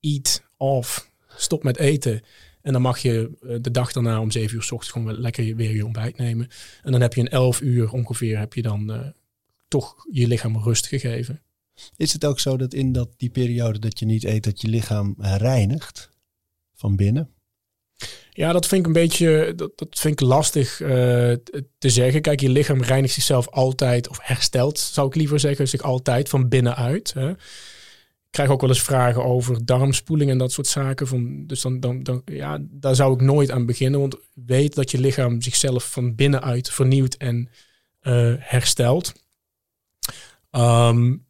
eat off, stop met eten. En dan mag je de dag daarna om 7 uur s ochtends gewoon lekker weer je ontbijt nemen. En dan heb je een 11 uur ongeveer, heb je dan toch je lichaam rust gegeven. Is het ook zo dat in dat, die periode dat je niet eet, dat je lichaam reinigt van binnen? Ja, dat vind ik een beetje, dat, dat vind ik lastig uh, te zeggen. Kijk, je lichaam reinigt zichzelf altijd, of herstelt, zou ik liever zeggen, zich altijd van binnenuit. Hè. Ik krijg ook wel eens vragen over darmspoeling en dat soort zaken. Van, dus dan, dan, dan, ja, daar zou ik nooit aan beginnen. Want weet dat je lichaam zichzelf van binnenuit vernieuwt en uh, herstelt. Um,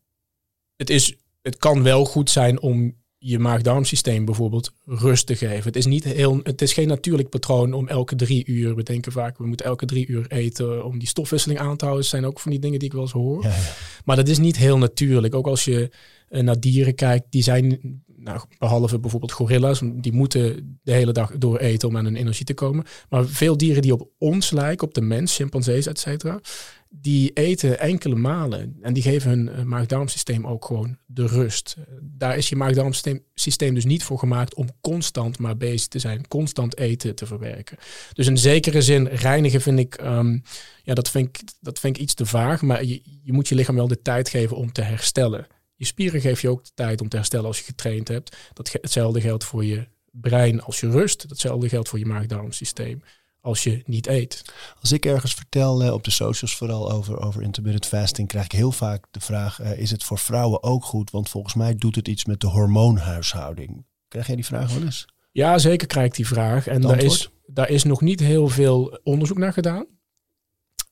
het, is, het kan wel goed zijn om je maag-darmsysteem bijvoorbeeld rust te geven. Het is, niet heel, het is geen natuurlijk patroon om elke drie uur, we denken vaak, we moeten elke drie uur eten om die stofwisseling aan te houden. Dat zijn ook van die dingen die ik wel eens hoor. Ja, ja. Maar dat is niet heel natuurlijk. Ook als je naar dieren kijkt, die zijn, nou, behalve bijvoorbeeld gorilla's, die moeten de hele dag door eten om aan hun energie te komen. Maar veel dieren die op ons lijken, op de mens, chimpansees, et cetera, die eten enkele malen en die geven hun uh, maag-darmsysteem ook gewoon de rust. Daar is je maag-darmsysteem dus niet voor gemaakt om constant maar bezig te zijn, constant eten te verwerken. Dus in zekere zin reinigen vind ik, um, ja, dat vind ik, dat vind ik iets te vaag, maar je, je moet je lichaam wel de tijd geven om te herstellen. Je spieren geef je ook de tijd om te herstellen als je getraind hebt. Dat, hetzelfde geldt voor je brein als je rust. Hetzelfde geldt voor je maag-darmsysteem als je niet eet. Als ik ergens vertel uh, op de socials vooral over, over intermittent fasting, krijg ik heel vaak de vraag: uh, is het voor vrouwen ook goed? Want volgens mij doet het iets met de hormoonhuishouding. Krijg jij die vraag wel eens? Ja, zeker krijg ik die vraag. En daar is, daar is nog niet heel veel onderzoek naar gedaan.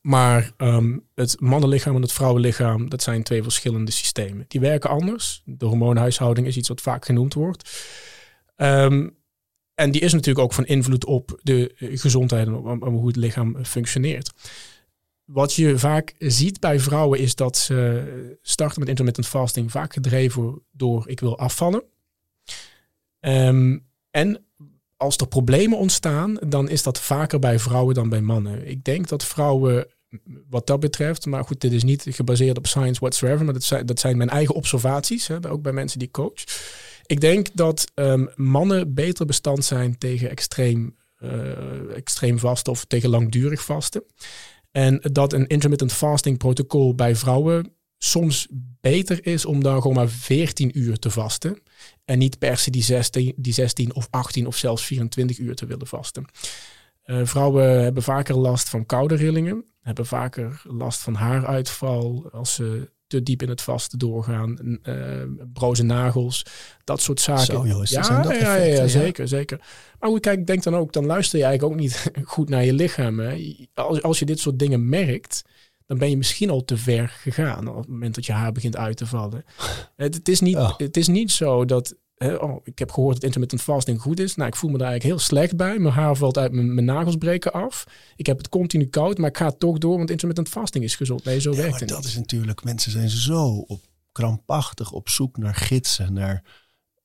Maar um, het mannenlichaam en het vrouwenlichaam, dat zijn twee verschillende systemen. Die werken anders. De hormoonhuishouding is iets wat vaak genoemd wordt. Um, en die is natuurlijk ook van invloed op de eh, gezondheid en op, hoe het lichaam functioneert. Wat je vaak ziet bij vrouwen is dat ze starten met intermittent fasting vaak gedreven door ik wil afvallen. Um, en als er problemen ontstaan, dan is dat vaker bij vrouwen dan bij mannen. Ik denk dat vrouwen wat dat betreft, maar goed, dit is niet gebaseerd op science whatsoever, maar dat zijn, dat zijn mijn eigen observaties, hè, ook bij mensen die coach. Ik denk dat um, mannen beter bestand zijn tegen extreem, uh, extreem vasten of tegen langdurig vasten. En dat een intermittent fasting protocol bij vrouwen soms beter is om dan gewoon maar 14 uur te vasten. En niet per se die 16, die 16 of 18 of zelfs 24 uur te willen vasten. Uh, vrouwen hebben vaker last van koude rillingen, hebben vaker last van haaruitval als ze te diep in het vaste doorgaan, uh, broze nagels, dat soort zaken. Zo, joh, ja, dat ja, ja, ja, zeker, zeker. Maar goed, kijk, denk dan ook, dan luister je eigenlijk ook niet goed naar je lichaam. Hè. Als, als je dit soort dingen merkt, dan ben je misschien al te ver gegaan op het moment dat je haar begint uit te vallen. het, het, is niet, oh. het is niet zo dat oh, ik heb gehoord dat intermittent fasting goed is. Nou, ik voel me daar eigenlijk heel slecht bij. Mijn haar valt uit, mijn, mijn nagels breken af. Ik heb het continu koud, maar ik ga toch door, want intermittent fasting is gezond. Nee, zo ja, werkt het dat is natuurlijk, mensen zijn zo op, krampachtig op zoek naar gidsen, naar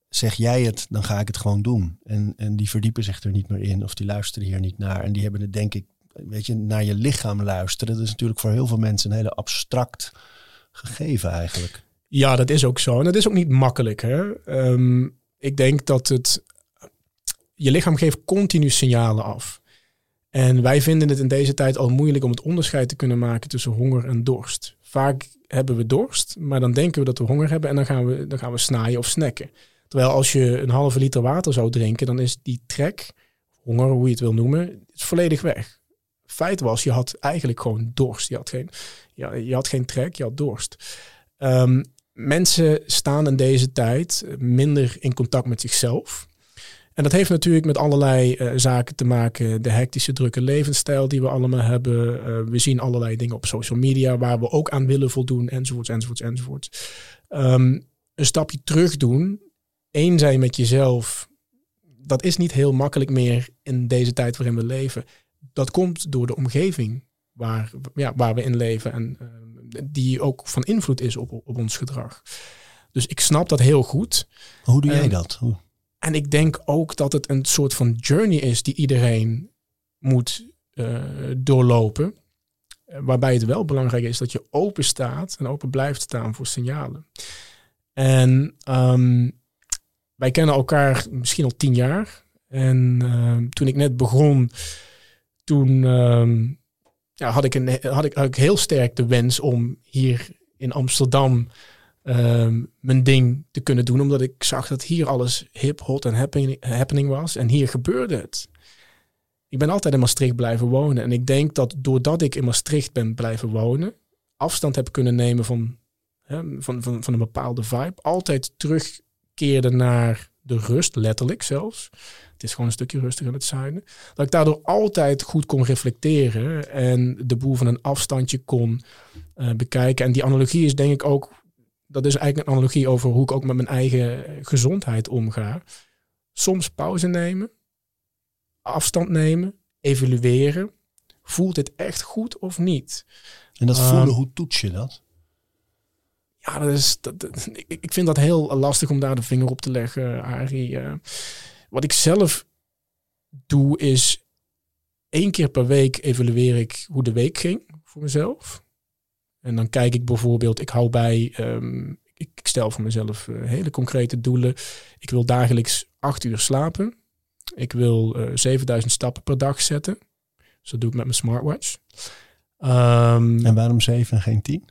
zeg jij het, dan ga ik het gewoon doen. En, en die verdiepen zich er niet meer in of die luisteren hier niet naar. En die hebben het denk ik, weet je, naar je lichaam luisteren. Dat is natuurlijk voor heel veel mensen een hele abstract gegeven eigenlijk. Ja, dat is ook zo. En dat is ook niet makkelijk. Hè? Ehm, ik denk dat het. Je lichaam geeft continu signalen af. En wij vinden het in deze tijd al moeilijk om het onderscheid te kunnen maken tussen honger en dorst. Vaak hebben we dorst, maar dan denken we dat we honger hebben en dan gaan we, dan gaan we snaaien of snacken. Terwijl als je een halve liter water zou drinken, dan is die trek, honger, hoe je het wil noemen, is volledig weg. Feit was, je had eigenlijk gewoon dorst. Je had geen, ja, je had geen trek, je had dorst. Um, mensen staan in deze tijd minder in contact met zichzelf. En dat heeft natuurlijk met allerlei uh, zaken te maken. De hectische, drukke levensstijl die we allemaal hebben. Uh, we zien allerlei dingen op social media waar we ook aan willen voldoen, enzovoorts, enzovoorts, enzovoorts. Um, een stapje terug doen, één zijn met jezelf, dat is niet heel makkelijk meer in deze tijd waarin we leven. Dat komt door de omgeving waar, ja, waar we in leven. En uh, die ook van invloed is op, op ons gedrag. Dus ik snap dat heel goed. Hoe doe jij dat? Hoe? En ik denk ook dat het een soort van journey is die iedereen moet uh, doorlopen. Waarbij het wel belangrijk is dat je open staat en open blijft staan voor signalen. En um, wij kennen elkaar misschien al tien jaar. En uh, toen ik net begon, toen um, ja, had, ik een, had, ik, heel sterk de wens om hier in Amsterdam um, mijn ding te kunnen doen. Omdat ik zag dat hier alles hip, hot en happening, happening was. En hier gebeurde het. Ik ben altijd in Maastricht blijven wonen. En ik denk dat doordat ik in Maastricht ben blijven wonen, afstand heb kunnen nemen van, hè, van, van, van een bepaalde vibe. Altijd terugkeerde naar de rust, letterlijk zelfs. Het is gewoon een stukje rustiger in het zuiden. Dat ik daardoor altijd goed kon reflecteren en de boel van een afstandje kon uh, bekijken. En die analogie is denk ik ook, dat is eigenlijk een analogie over hoe ik ook met mijn eigen gezondheid omga. Soms pauze nemen, afstand nemen, evalueren. Voelt dit echt goed of niet? En dat voelen, um, hoe toets je dat? Ja, dat is, dat, ik, vind dat heel lastig om daar de vinger op te leggen, Arie. Eh, wat ik zelf doe is één keer per week evalueer ik hoe de week ging voor mezelf. En dan kijk ik bijvoorbeeld, ik hou bij, ehm, ik, stel voor mezelf eh, hele concrete doelen. Ik wil dagelijks acht uur slapen. Ik wil eh 7000 stappen per dag zetten. Dus dat doe ik met mijn smartwatch. Ehm, En waarom 7 en geen 10?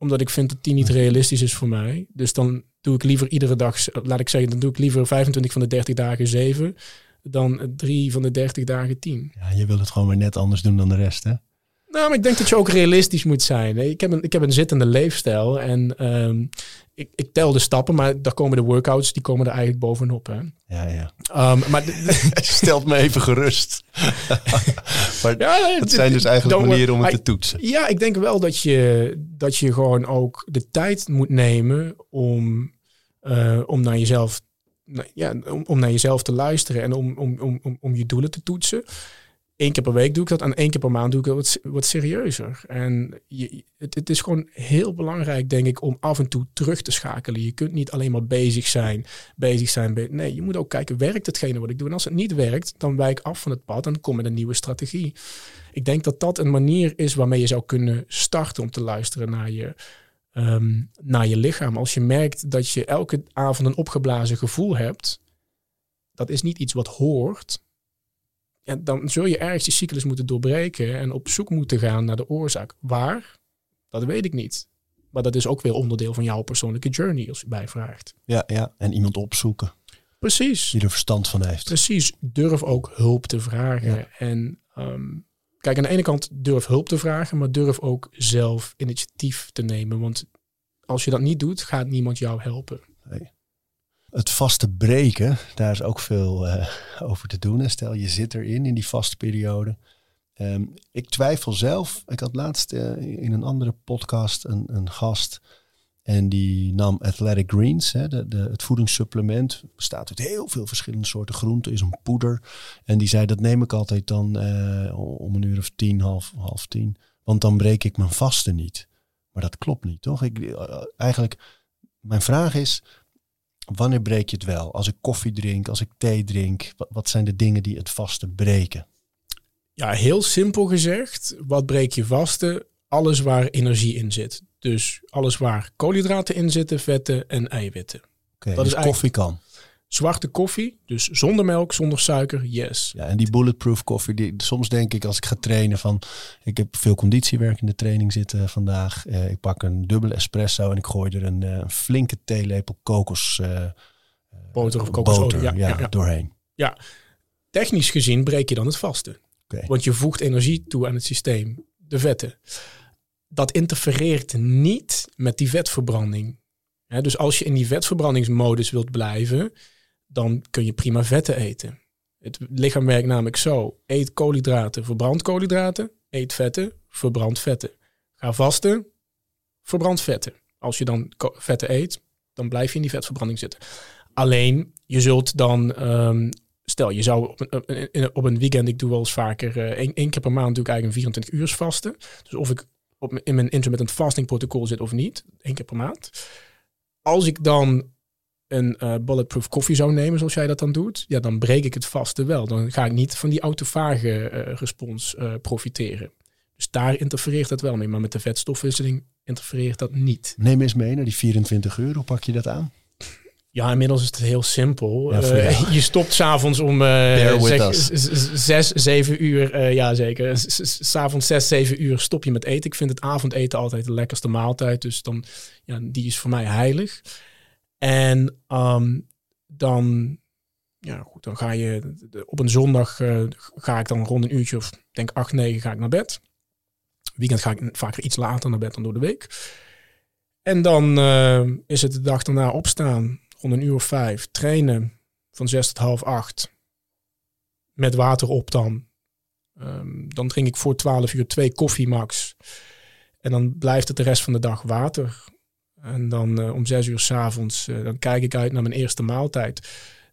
Omdat ik vind dat die niet realistisch is voor mij. Dus dan doe ik liever iedere dag, laat ik zeggen, dan doe ik liever 25 van de 30 dagen 7 dan 3 van de 30 dagen 10. Ja, je wil het gewoon weer net anders doen dan de rest, hè? Nou, maar ik denk dat je ook realistisch moet zijn. Ik heb een, ik heb een zittende leefstijl en ehm, ik, ik tel de stappen, maar daar komen de workouts, die komen er eigenlijk bovenop. Hè. Ja, ja. Ehm, maar Stelt me even gerust. maar ja, het zijn dus eigenlijk manieren om het te toetsen. Ja, ik denk wel dat je, dat je gewoon ook de tijd moet nemen om, eh, om naar jezelf. nou, Ja, om, om naar jezelf te luisteren en om, om, om, om, om je doelen te toetsen. Eén keer per week doe ik dat en één keer per maand doe ik dat wat, wat serieuzer. En je, het, het is gewoon heel belangrijk, denk ik, om af en toe terug te schakelen. Je kunt niet alleen maar bezig zijn, bezig zijn. Nee, je moet ook kijken, werkt hetgene wat ik doe? En als het niet werkt, dan wijk ik af van het pad en kom met een nieuwe strategie. Ik denk dat dat een manier is waarmee je zou kunnen starten om te luisteren naar je, ehm, naar je lichaam. Als je merkt dat je elke avond een opgeblazen gevoel hebt, dat is niet iets wat hoort. Ja, dan zul je ergens die cyclus moeten doorbreken en op zoek moeten gaan naar de oorzaak. Waar? Dat weet ik niet. Maar dat is ook weer onderdeel van jouw persoonlijke journey, als je mij vraagt. Ja, ja. En iemand opzoeken Precies. die er verstand van heeft. Precies, durf ook hulp te vragen. Ja. En ehm, kijk, aan de ene kant durf hulp te vragen, maar durf ook zelf initiatief te nemen. Want als je dat niet doet, gaat niemand jou helpen. Het vaste breken, daar is ook veel eh, over te doen. hè. Stel, je zit erin, in die vaste periode. Ehm, ik twijfel zelf. Ik had laatst eh, in een andere podcast een, een gast. En die nam Athletic Greens, hè, de, de, het voedingssupplement. Bestaat uit heel veel verschillende soorten groenten. Is een poeder. En die zei, dat neem ik altijd dan eh, om een uur of tien, half, half tien. Want dan breek ik mijn vaste niet. Maar dat klopt niet, toch? Ik, eigenlijk, mijn vraag is, wanneer breek je het wel? Als ik koffie drink, als ik thee drink, wat, wat zijn de dingen die het vaste breken? Ja, heel simpel gezegd, wat breek je vaste? Alles waar energie in zit. Dus alles waar koolhydraten in zitten, vetten en eiwitten. Oké, Dat dus is koffie kan. Zwarte koffie, dus zonder melk, zonder suiker, yes. Ja, en die bulletproof koffie, die, soms denk ik als ik ga trainen van, ik heb veel conditiewerk in de training zitten vandaag. Eh, ik pak een dubbele espresso en ik gooi er een eh, flinke theelepel kokos eh, Boter of kokosolie. Ja, ja, ja, ja. doorheen. Technisch gezien breek je dan het vaste. Want je voegt energie toe aan het systeem, de vetten. Dat interfereert niet met die vetverbranding. Dus als je in die vetverbrandingsmodus wilt blijven, dan kun je prima vetten eten. Het lichaam werkt namelijk zo. Eet koolhydraten, verbrand koolhydraten. Eet vetten, verbrand vetten. Ga vasten, verbrand vetten. Als je dan vetten eet, dan blijf je in die vetverbranding zitten. Alleen, je zult dan... ehm, stel, je zou op een, op een weekend... Ik doe wel eens vaker... eh, één, keer per maand doe ik eigenlijk een 24 uur vasten. Dus of ik op, in mijn intermittent fasting protocol zit of niet. één keer per maand. Als ik dan een eh, bulletproof koffie zou nemen, zoals jij dat dan doet, ja, dan breek ik het vaste wel. Dan ga ik niet van die autofage eh, respons eh, profiteren. Dus daar interfereert het wel mee. Maar met de vetstofwisseling interfereert dat niet. Neem eens mee naar die 24 uur. Hoe pak je dat aan? Ja, inmiddels is het heel simpel. Ja, je stopt s'avonds om with zeg, zes, zeven uur. eh, ja, zeker. S'avonds zes, zeven uur stop je met eten. Ik vind het avondeten altijd de lekkerste maaltijd. Dus dan, ja, die is voor mij heilig. En ehm, dan, ja, goed, dan ga je op een zondag eh, ga ik dan rond een uurtje of denk acht, negen ga ik naar bed. Weekend ga ik vaker iets later naar bed dan door de week. En dan eh, is het de dag daarna opstaan, rond een uur of vijf, trainen van zes tot half acht. Met water op dan. Ehm, dan drink ik voor twaalf uur twee koffie max. En dan blijft het de rest van de dag water. En dan eh, om zes uur s'avonds, avonds dan kijk ik uit naar mijn eerste maaltijd.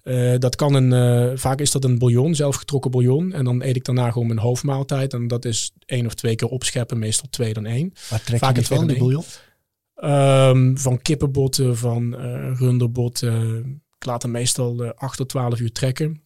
Eh, dat kan een, eh, vaak is dat een bouillon, zelfgetrokken bouillon. En dan eet ik daarna gewoon mijn hoofdmaaltijd. En dat is één of twee keer opscheppen, meestal twee dan één. Waar trek Vaak je het van, die bouillon? Ehm, van kippenbotten, van runderbotten. Ik laat hem meestal 8 tot 12 uur trekken.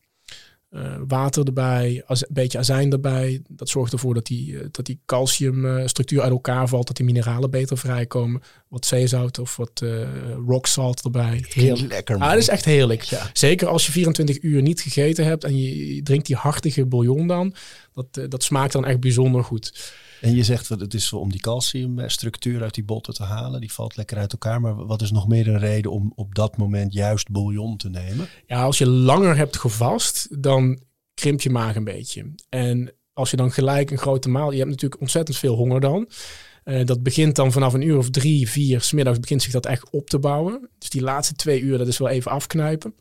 Uh, water erbij, een beetje azijn erbij. Dat zorgt ervoor dat die, uh, dat die calciumstructuur uit elkaar valt, dat die mineralen beter vrijkomen. Wat zeezout of wat uh, rock salt erbij. Heel lekker. Ah, dat is echt heerlijk. Ja. Zeker als je 24 uur niet gegeten hebt en je, je drinkt die hartige bouillon dan. Dat, dat smaakt dan echt bijzonder goed. En je zegt dat het is om die calciumstructuur uit die botten te halen. Die valt lekker uit elkaar. Maar wat is nog meer een reden om op dat moment juist bouillon te nemen? Ja, als je langer hebt gevast, dan krimpt je maag een beetje. En als je dan gelijk een grote maal... Je hebt natuurlijk ontzettend veel honger dan. Uh, dat begint dan vanaf een uur of drie, vier... smiddags begint zich dat echt op te bouwen. Dus die laatste twee uur, dat is wel even afknijpen.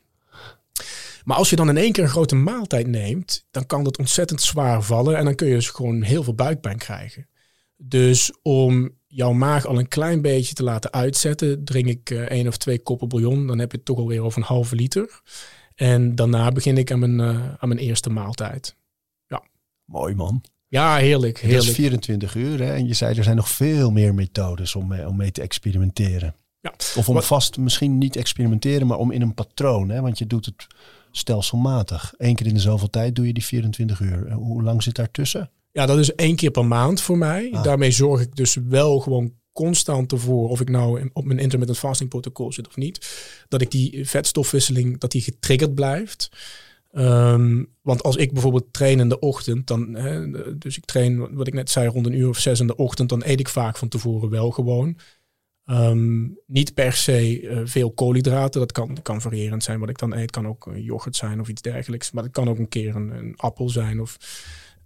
Maar als je dan in één keer een grote maaltijd neemt, dan kan dat ontzettend zwaar vallen en dan kun je dus gewoon heel veel buikpijn krijgen. Dus om jouw maag al een klein beetje te laten uitzetten, drink ik uh, één of twee koppen bouillon. Dan heb je het toch alweer over een halve liter. En daarna begin ik aan mijn, uh, aan mijn eerste maaltijd. Ja. Mooi man. Ja, heerlijk. heerlijk. Dat is 24 uur hè? en je zei er zijn nog veel meer methodes om mee, om mee te experimenteren. Ja. Of om Wat- vast misschien niet experimenteren, maar om in een patroon. Hè? Want je doet het stelselmatig. Eén keer in de zoveel tijd doe je die 24 uur. En Hoe lang zit daartussen? Ja, dat is één keer per maand voor mij. Ah. Daarmee zorg ik dus wel gewoon constant ervoor, of ik nou op mijn intermittent fasting protocol zit of niet, dat ik die vetstofwisseling, dat die getriggerd blijft. Ehm, want als ik bijvoorbeeld train in de ochtend, dan, hè, dus ik train, wat ik net zei, rond een uur of zes in de ochtend, dan eet ik vaak van tevoren wel gewoon. Ehm, niet per se eh, veel koolhydraten, dat kan, kan variërend zijn wat ik dan eet. Kan ook eh, yoghurt zijn of iets dergelijks. Maar het kan ook een keer een, een appel zijn. Of,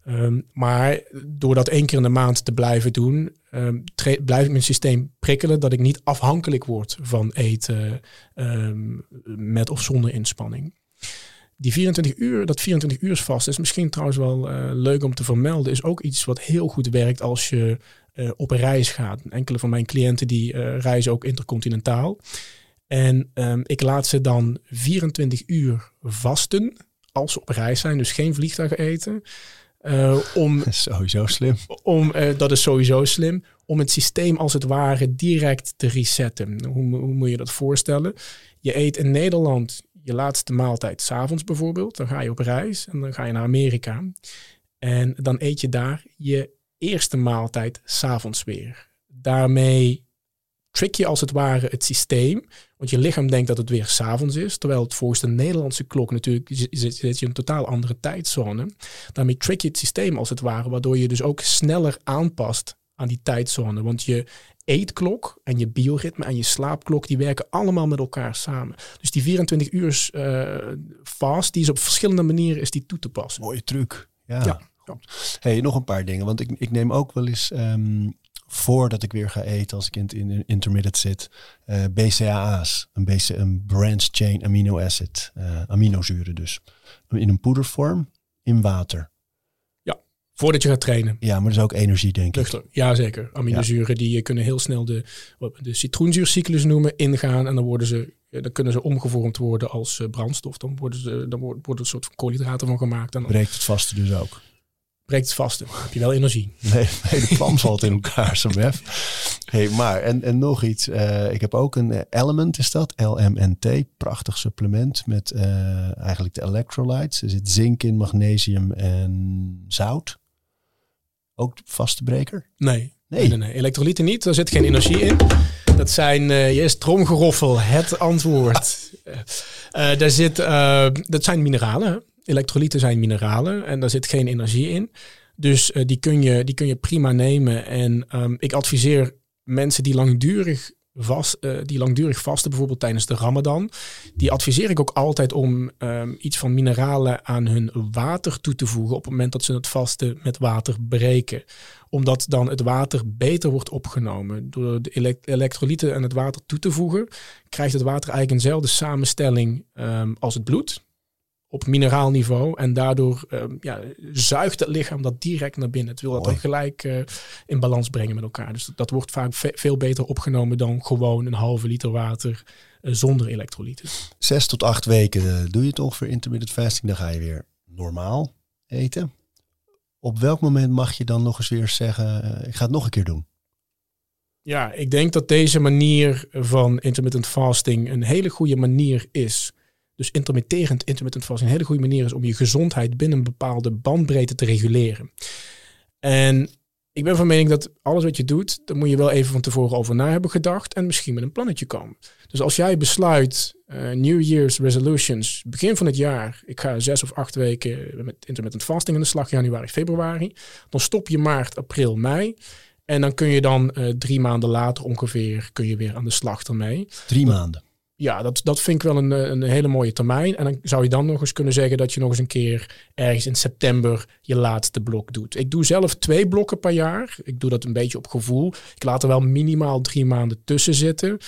ehm, maar door dat één keer in de maand te blijven doen, ehm, blijf ik mijn systeem prikkelen dat ik niet afhankelijk word van eten met of zonder inspanning. Die 24 uur, dat 24 uur vast is misschien trouwens wel eh, leuk om te vermelden, is ook iets wat heel goed werkt als je eh, op een reis gaat. Enkele van mijn cliënten die eh, reizen ook intercontinentaal. En ehm, ik laat ze dan 24 uur vasten als ze op reis zijn, dus geen vliegtuig eten. Eh, om Dat is sowieso slim. om, dat is sowieso slim, om het systeem als het ware direct te resetten. Hoe, hoe moet je dat voorstellen? Je eet in Nederland je laatste maaltijd s'avonds bijvoorbeeld. Dan ga je op reis en dan ga je naar Amerika. En dan eet je daar je eerste maaltijd s'avonds weer. Daarmee trick je als het ware het systeem. Want je lichaam denkt dat het weer s'avonds is. Terwijl het volgens de Nederlandse klok natuurlijk zit, je in een totaal andere tijdzone. Daarmee trick je het systeem als het ware. Waardoor je dus ook sneller aanpast aan die tijdzone. Want je eetklok en je bioritme en je slaapklok, die werken allemaal met elkaar samen. Dus die 24 uur eh, fast, die is op verschillende manieren is die toe te passen. Mooie truc. Ja. Ja. Hey, nog een paar dingen. Want ik, ik neem ook wel eens ehm, voordat ik weer ga eten, als ik in, het- in intermittent zit, eh, BCAA's. Een, BC, een branch chain amino acid. eh, aminozuren dus. In een poedervorm, in water. Voordat je gaat trainen. Ja, maar dat is ook energie, denk ik. Ja, zeker. Aminozuren die eh, kunnen heel snel de, de citroenzuurcyclus noemen, ingaan. En dan, worden ze, eh, dan kunnen ze omgevormd worden als brandstof. Dan worden, ze, dan wordt, wordt een soort van koolhydraten van gemaakt. En dan Breekt het vaste dus ook. Breekt het vast. Dan heb je wel energie. Nee, nee de plan valt in elkaar, Samef. Hey, maar, en, en nog iets. eh, ik heb ook een eh, Element, is dat? LMNT. Prachtig supplement met eh, eigenlijk de electrolytes. Er zit zink in, magnesium en zout. Ook vaste breker? Nee. Nee. Nee. Elektrolyten niet. Daar zit geen energie in. Dat zijn, eh yes, tromgeroffel, het antwoord. Daar zit, dat zijn mineralen. Elektrolyten zijn mineralen en daar zit geen energie in. Dus eh, die, kun je, die kun je prima nemen. En ehm, ik adviseer mensen die langdurig, vast, eh, die langdurig vasten, bijvoorbeeld tijdens de Ramadan. Die adviseer ik ook altijd om ehm, iets van mineralen aan hun water toe te voegen. op het moment dat ze het vasten met water breken omdat dan het water beter wordt opgenomen. Door de elek- elektrolyten aan het water toe te voegen, krijgt het water eigenlijk eenzelfde samenstelling ehm, als het bloed. Op mineraal niveau. En daardoor ehm, ja, zuigt het lichaam dat direct naar binnen. Het wil dat dan gelijk eh, in balans brengen met elkaar. Dus dat, dat wordt vaak ve- veel beter opgenomen dan gewoon een halve liter water eh, zonder elektrolyten. Zes tot acht weken eh, doe je het ongeveer intermittent fasting. Dan ga je weer normaal eten. Op welk moment mag je dan nog eens weer zeggen, ik ga het nog een keer doen? Ja, ik denk dat deze manier van intermittent fasting een hele goede manier is. Dus intermitterend intermittent fasting een hele goede manier is om je gezondheid binnen een bepaalde bandbreedte te reguleren. En ik ben van mening dat alles wat je doet, daar moet je wel even van tevoren over na hebben gedacht en misschien met een plannetje komen. Dus als jij besluit, uh, New Year's resolutions, begin van het jaar, ik ga zes of acht weken met intermittent fasting aan de slag, januari, februari, dan stop je maart, april, mei. En dan kun je dan uh, drie maanden later ongeveer kun je weer aan de slag ermee. Drie maanden ja, dat, dat vind ik wel een, een hele mooie termijn. En dan zou je dan nog eens kunnen zeggen dat je nog eens een keer ergens in september je laatste blok doet. Ik doe zelf twee blokken per jaar. Ik doe dat een beetje op gevoel. Ik laat er wel minimaal drie maanden tussen zitten.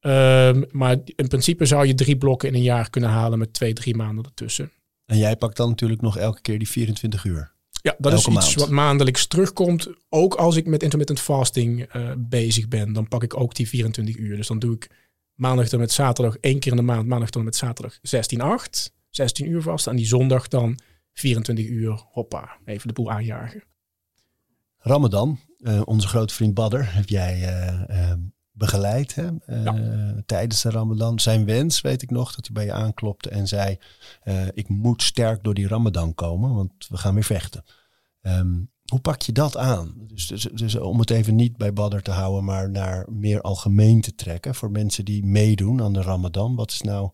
Um, maar in principe zou je drie blokken in een jaar kunnen halen met twee, drie maanden ertussen. En jij pakt dan natuurlijk nog elke keer die 24 uur. Ja, dat is iets wat maandelijks terugkomt. Ook als ik met intermittent fasting uh, bezig ben, dan pak ik ook die 24 uur. Dus dan doe ik maandag tot met zaterdag één keer in de maand, maandag tot met zaterdag 16-8, 16 uur vast. En die zondag dan 24 uur, hoppa, even de boel aanjagen. Ramadan, uh, onze grote vriend Badder, heb jij uh, uh, begeleid hè? tijdens de Ramadan. Zijn wens, weet ik nog, dat hij bij je aanklopte en zei: Ik moet sterk door die Ramadan komen, want we gaan weer vechten. Um, hoe pak je dat aan? Dus, dus, dus, om het even niet bij Badder te houden, maar naar meer algemeen te trekken voor mensen die meedoen aan de Ramadan. Wat is nou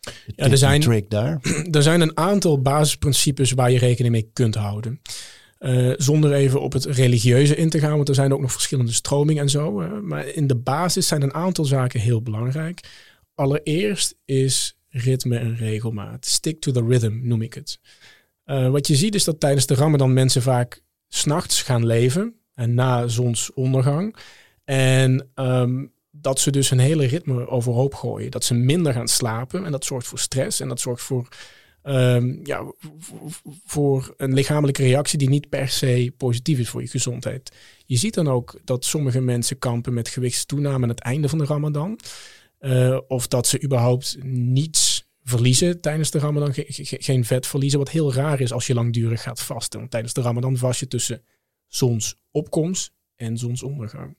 de ja, er zijn, trick daar? Er zijn een aantal basisprincipes waar je rekening mee kunt houden. Uh, zonder even op het religieuze in te gaan, want er zijn ook nog verschillende stromingen en zo. Uh, maar in de basis zijn een aantal zaken heel belangrijk. Allereerst is ritme en regelmaat. Stick to the rhythm noem ik het. Uh, wat je ziet is dat tijdens de Ramadan mensen vaak s'nachts gaan leven en na zonsondergang. En um, dat ze dus een hele ritme overhoop gooien. Dat ze minder gaan slapen en dat zorgt voor stress en dat zorgt voor, um, ja, voor een lichamelijke reactie die niet per se positief is voor je gezondheid. Je ziet dan ook dat sommige mensen kampen met gewichtstoename aan het einde van de Ramadan. Uh, of dat ze überhaupt niets verliezen tijdens de Ramadan. geen vet verliezen, wat heel raar is als je langdurig gaat vasten. Want tijdens de Ramadan vast je tussen zonsopkomst en zonsondergang.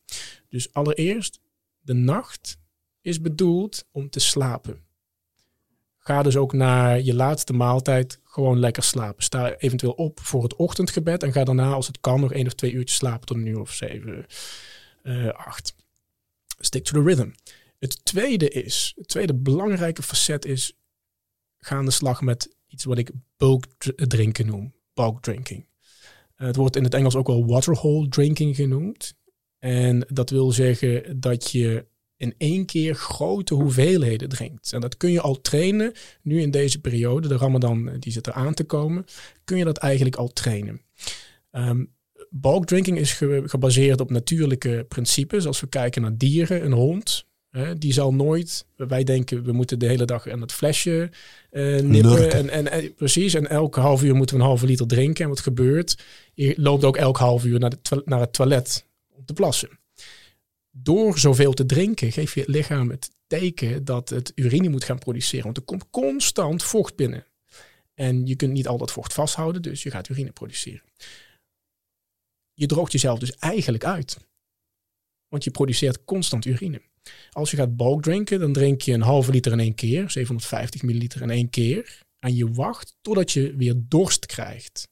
Dus allereerst, de nacht is bedoeld om te slapen. Ga dus ook naar je laatste maaltijd gewoon lekker slapen. Sta eventueel op voor het ochtendgebed en ga daarna, als het kan, nog één of twee uurtjes slapen tot een uur of zeven, uh, acht. Stick to the rhythm. Het tweede is, het tweede belangrijke facet is, ga aan de slag met iets wat ik bulk drinken noem. Bulk drinking. het wordt in het Engels ook wel waterhole drinking genoemd. En dat wil zeggen dat je in één keer grote hoeveelheden drinkt. En dat kun je al trainen. Nu in deze periode, de Ramadan die zit er aan te komen, kun je dat eigenlijk al trainen. Um, bulk drinking is gebaseerd op natuurlijke principes. Als we kijken naar dieren, een hond, die zal nooit, wij denken we moeten de hele dag aan het flesje uh, nippen. En, en, en, precies, en elke half uur moeten we een halve liter drinken. En wat gebeurt? Je loopt ook elk half uur naar, de naar het toilet om te plassen. Door zoveel te drinken geef je het lichaam het teken dat het urine moet gaan produceren. Want er komt constant vocht binnen. En je kunt niet al dat vocht vasthouden, dus je gaat urine produceren. Je droogt jezelf dus eigenlijk uit. Want je produceert constant urine. Als je gaat bulk drinken, dan drink je een halve liter in één keer, 750 milliliter in één keer. En je wacht totdat je weer dorst krijgt.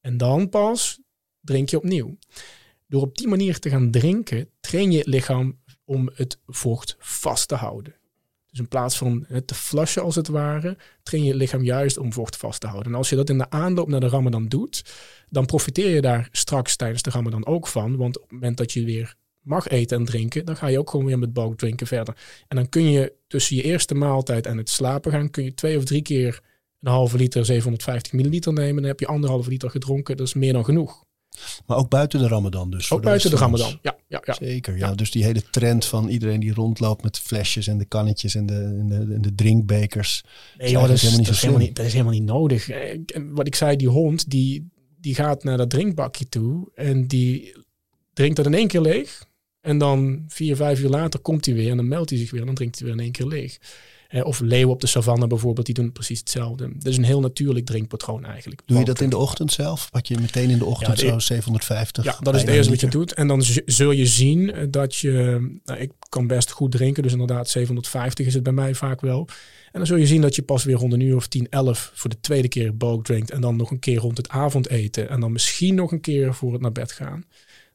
En dan pas drink je opnieuw. Door op die manier te gaan drinken, train je het lichaam om het vocht vast te houden. Dus in plaats van het te flushen als het ware, train je het lichaam juist om vocht vast te houden. En als je dat in de aanloop naar de Ramadan doet, dan profiteer je daar straks tijdens de Ramadan ook van. Want op het moment dat je weer mag eten en drinken, dan ga je ook gewoon weer met bulk drinken verder. En dan kun je tussen je eerste maaltijd en het slapen gaan, kun je twee of drie keer een halve liter 750 milliliter nemen. Dan heb je anderhalve liter gedronken. Dat is meer dan genoeg. Maar ook buiten de Ramadan dus? Ook buiten de, Ramadan, ja, ja, ja. Zeker, ja. Dus die hele trend van iedereen die rondloopt met flesjes en de kannetjes en de, en de, en de drinkbekers. Nee joh, dat is, helemaal niet, dat, is helemaal niet, dat is helemaal niet nodig. Eh, wat ik zei, die hond die, die gaat naar dat drinkbakje toe en die drinkt dat in één keer leeg. En dan vier, vijf uur later komt hij weer en dan meldt hij zich weer en dan drinkt hij weer in één keer leeg. Eh, of leeuwen op de savanne bijvoorbeeld, die doen precies hetzelfde. Dat is een heel natuurlijk drinkpatroon eigenlijk. Doe je dat in de ochtend zelf? Pak je meteen in de ochtend zo 750? Ja, dat is het eerste wat je doet. En dan zul je zien eh, dat je, nou, ik kan best goed drinken, dus inderdaad 750 is het bij mij vaak wel. En dan zul je zien dat je pas weer rond een uur of 10, 11 voor de tweede keer bulk drinkt. En dan nog een keer rond het avondeten. En dan misschien nog een keer voor het naar bed gaan.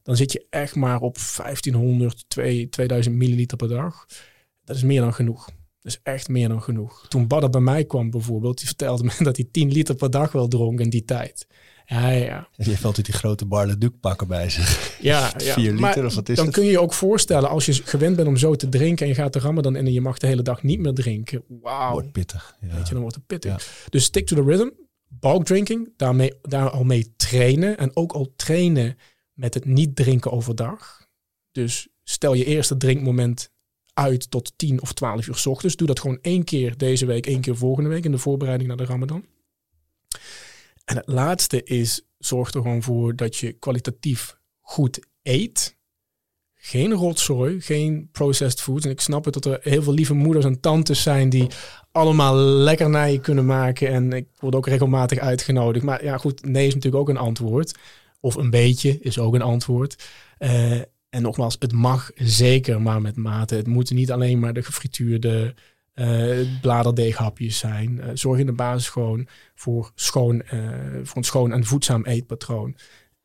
Dan zit je echt maar op 1500, 2000 milliliter per dag. Dat is meer dan genoeg. Dat is echt meer dan genoeg. Toen Badder bij mij kwam bijvoorbeeld, die vertelde me dat hij 10 liter per dag wel dronk in die tijd. Ja, ja. Heeft altijd die grote Barle Duc pakken bij zich. Ja, ja. 4 liter maar of wat is dan het? kun je je ook voorstellen, als je gewend bent om zo te drinken en je gaat de ramadan in en je mag de hele dag niet meer drinken. Wauw. Wordt pittig. Ja. Weet je, dan wordt het pittig. Ja. Dus stick to the rhythm. Bulk drinking, daarmee, daar al mee trainen. En ook al trainen met het niet drinken overdag. Dus stel je eerste drinkmoment uit tot 10 of 12 uur s ochtends. Doe dat gewoon één keer deze week, één keer volgende week in de voorbereiding naar de Ramadan. En het laatste is, zorg er gewoon voor dat je kwalitatief goed eet. Geen rotzooi, geen processed foods. En ik snap het dat er heel veel lieve moeders en tantes zijn die allemaal lekkernijen kunnen maken. En ik word ook regelmatig uitgenodigd. Maar ja, goed, nee is natuurlijk ook een antwoord. Of een beetje is ook een antwoord. Uh, en nogmaals, het mag zeker, maar met mate. Het moeten niet alleen maar de gefrituurde uh, bladerdeeghapjes zijn. Uh, zorg in de basis gewoon voor, schoon, voor een schoon en voedzaam eetpatroon.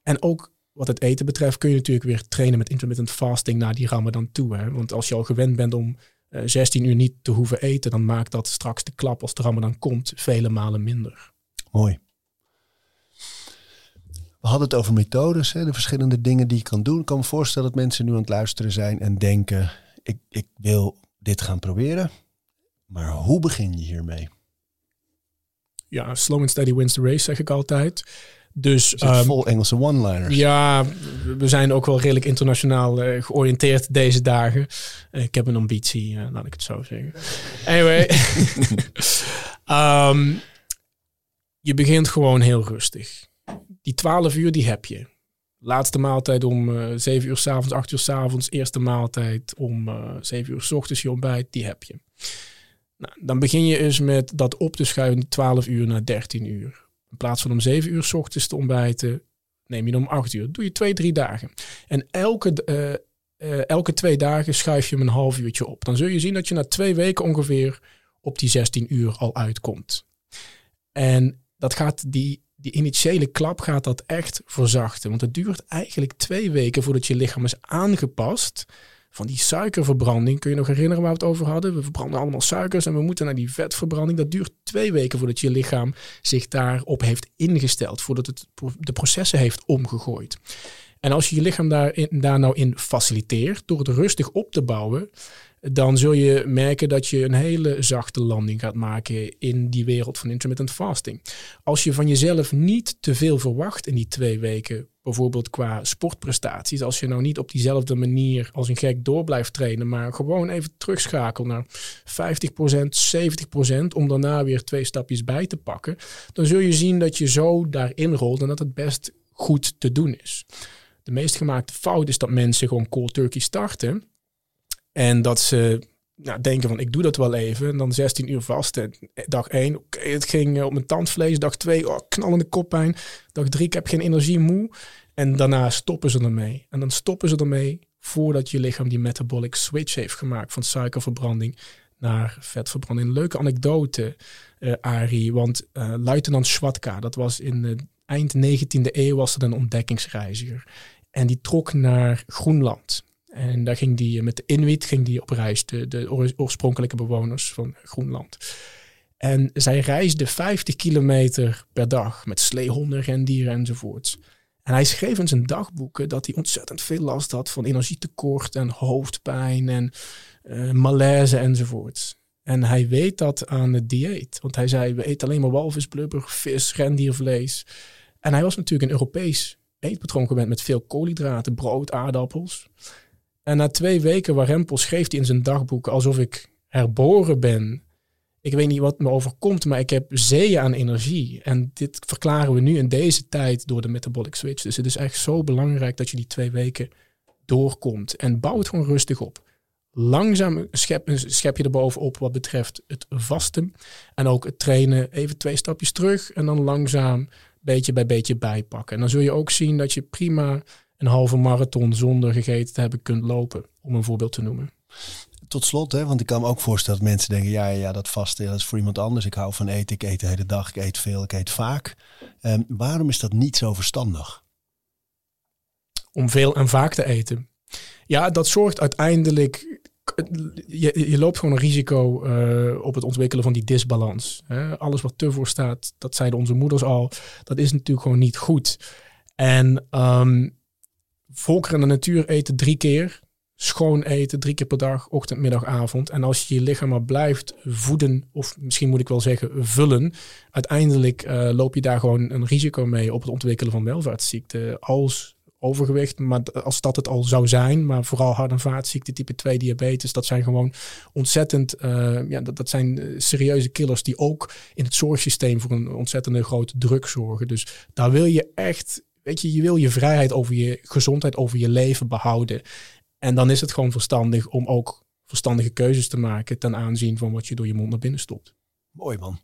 En ook wat het eten betreft kun je natuurlijk weer trainen met intermittent fasting naar die ramadan toe. Hè? Want als je al gewend bent om 16 uur niet te hoeven eten, dan maakt dat straks de klap als de ramadan komt vele malen minder. Mooi. We hadden het over methodes, hè, de verschillende dingen die je kan doen. Ik kan me voorstellen dat mensen nu aan het luisteren zijn en denken: ik, ik wil dit gaan proberen. Maar hoe begin je hiermee? Ja, slow and steady wins the race, zeg ik altijd. Dus um, vol Engelse one-liners. Ja, we zijn ook wel redelijk internationaal uh, georiënteerd deze dagen. Uh, ik heb een ambitie, uh, laat ik het zo zeggen. Anyway, um, je begint gewoon heel rustig. Die 12 uur, die heb je. Laatste maaltijd om uh, 7 uur s'avonds, 8 uur s'avonds. Eerste maaltijd om uh, 7 uur s ochtends, je ontbijt, die heb je. Nou, dan begin je eens met dat op te schuiven, 12 uur naar 13 uur. In plaats van om 7 uur s ochtends te ontbijten, neem je dan om 8 uur. Doe je twee, drie dagen. En elke, uh, elke twee dagen schuif je hem een half uurtje op. Dan zul je zien dat je na twee weken ongeveer op die 16 uur al uitkomt. En dat gaat die, die initiële klap gaat dat echt verzachten. Want het duurt eigenlijk twee weken voordat je lichaam is aangepast van die suikerverbranding. Kun je nog herinneren waar we het over hadden? We verbranden allemaal suikers en we moeten naar die vetverbranding. Dat duurt twee weken voordat je lichaam zich daarop heeft ingesteld. Voordat het de processen heeft omgegooid. En als je je lichaam daar nou in faciliteert door het rustig op te bouwen, dan zul je merken dat je een hele zachte landing gaat maken in die wereld van intermittent fasting. Als je van jezelf niet te veel verwacht in die twee weken, bijvoorbeeld qua sportprestaties, als je nou niet op diezelfde manier als een gek door blijft trainen, maar gewoon even terugschakelt naar 50%, 70%, om daarna weer twee stapjes bij te pakken, dan zul je zien dat je zo daarin rolt en dat het best goed te doen is. De meest gemaakte fout is dat mensen gewoon cold turkey starten. En dat ze nou, denken van ik doe dat wel even. En dan 16 uur vast. En dag 1, oké, het ging op mijn tandvlees. Dag 2, oh, knallende koppijn. Dag 3, ik heb geen energie, moe. En daarna stoppen ze ermee. En dan stoppen ze ermee voordat je lichaam die metabolic switch heeft gemaakt van suikerverbranding naar vetverbranding. Leuke anekdote, uh, Arie. Want uh, luitenant Schwatka, dat was in de eind 19e eeuw was er een ontdekkingsreiziger. En die trok naar Groenland. En daar ging die met de Inuit ging die op reis, de, de oorspronkelijke bewoners van Groenland. En zij reisden 50 kilometer per dag met sleehonden, rendieren enzovoorts. En hij schreef in zijn dagboeken dat hij ontzettend veel last had van energietekort en hoofdpijn en uh, malaise enzovoorts. En hij weet dat aan het dieet. Want hij zei, we eten alleen maar walvisblubber, vis, rendiervlees. En hij was natuurlijk een Europees eetpatroon gewend met veel koolhydraten, brood, aardappels. En na twee weken warempel schreef hij in zijn dagboek alsof ik herboren ben. Ik weet niet wat me overkomt, maar ik heb zeeën aan energie. En dit verklaren we nu in deze tijd door de metabolic switch. Dus het is echt zo belangrijk dat je die twee weken doorkomt. En bouw het gewoon rustig op. Langzaam schep, schep je er bovenop wat betreft het vasten. En ook het trainen even twee stapjes terug. En dan langzaam beetje bij beetje bijpakken. En dan zul je ook zien dat je prima een halve marathon zonder gegeten te hebben kunt lopen. Om een voorbeeld te noemen. Tot slot, hè, want ik kan me ook voorstellen dat mensen denken: ja, ja, dat vasten dat is voor iemand anders. Ik hou van eten, ik eet de hele dag, ik eet veel, ik eet vaak. Um, waarom is dat niet zo verstandig? Om veel en vaak te eten. Ja, dat zorgt uiteindelijk. Je, je loopt gewoon een risico uh, op het ontwikkelen van die disbalans. Hè. Alles wat te voor staat, dat zeiden onze moeders al, dat is natuurlijk gewoon niet goed. En um, volkeren in de natuur eten drie keer schoon eten, drie keer per dag, ochtend, middag, avond. En als je je lichaam maar blijft voeden, of misschien moet ik wel zeggen vullen, uiteindelijk uh, loop je daar gewoon een risico mee op het ontwikkelen van welvaartsziekten. Als overgewicht, maar als dat het al zou zijn, maar vooral hart- en vaatziekten, type 2 diabetes, dat zijn gewoon ontzettend, uh, ja, dat, dat zijn eh, serieuze killers die ook in het zorgsysteem voor een ontzettende grote druk zorgen. Dus daar wil je echt, weet je, je wil je vrijheid over je gezondheid, over je leven behouden. En dan is het gewoon verstandig om ook verstandige keuzes te maken ten aanzien van wat je door je mond naar binnen stopt. Mooi man.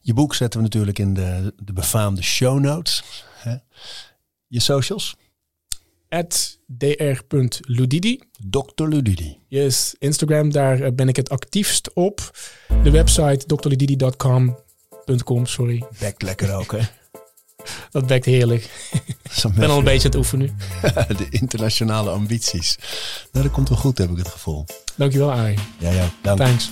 Je boek zetten we natuurlijk in de, de befaamde show notes. Hè? Je socials? At dr.ludidi. Dr. Ludidi. Yes, Instagram, daar eh, ben ik het actiefst op. De website drludidi.com. sorry. Bekt lekker ook, hè? Dat bekt heerlijk. Ik ben al een beetje aan het oefenen. de internationale ambities. Nou, dat komt wel goed, heb ik het gevoel. Dankjewel, Arie. Ja, ja. Dank. Thanks.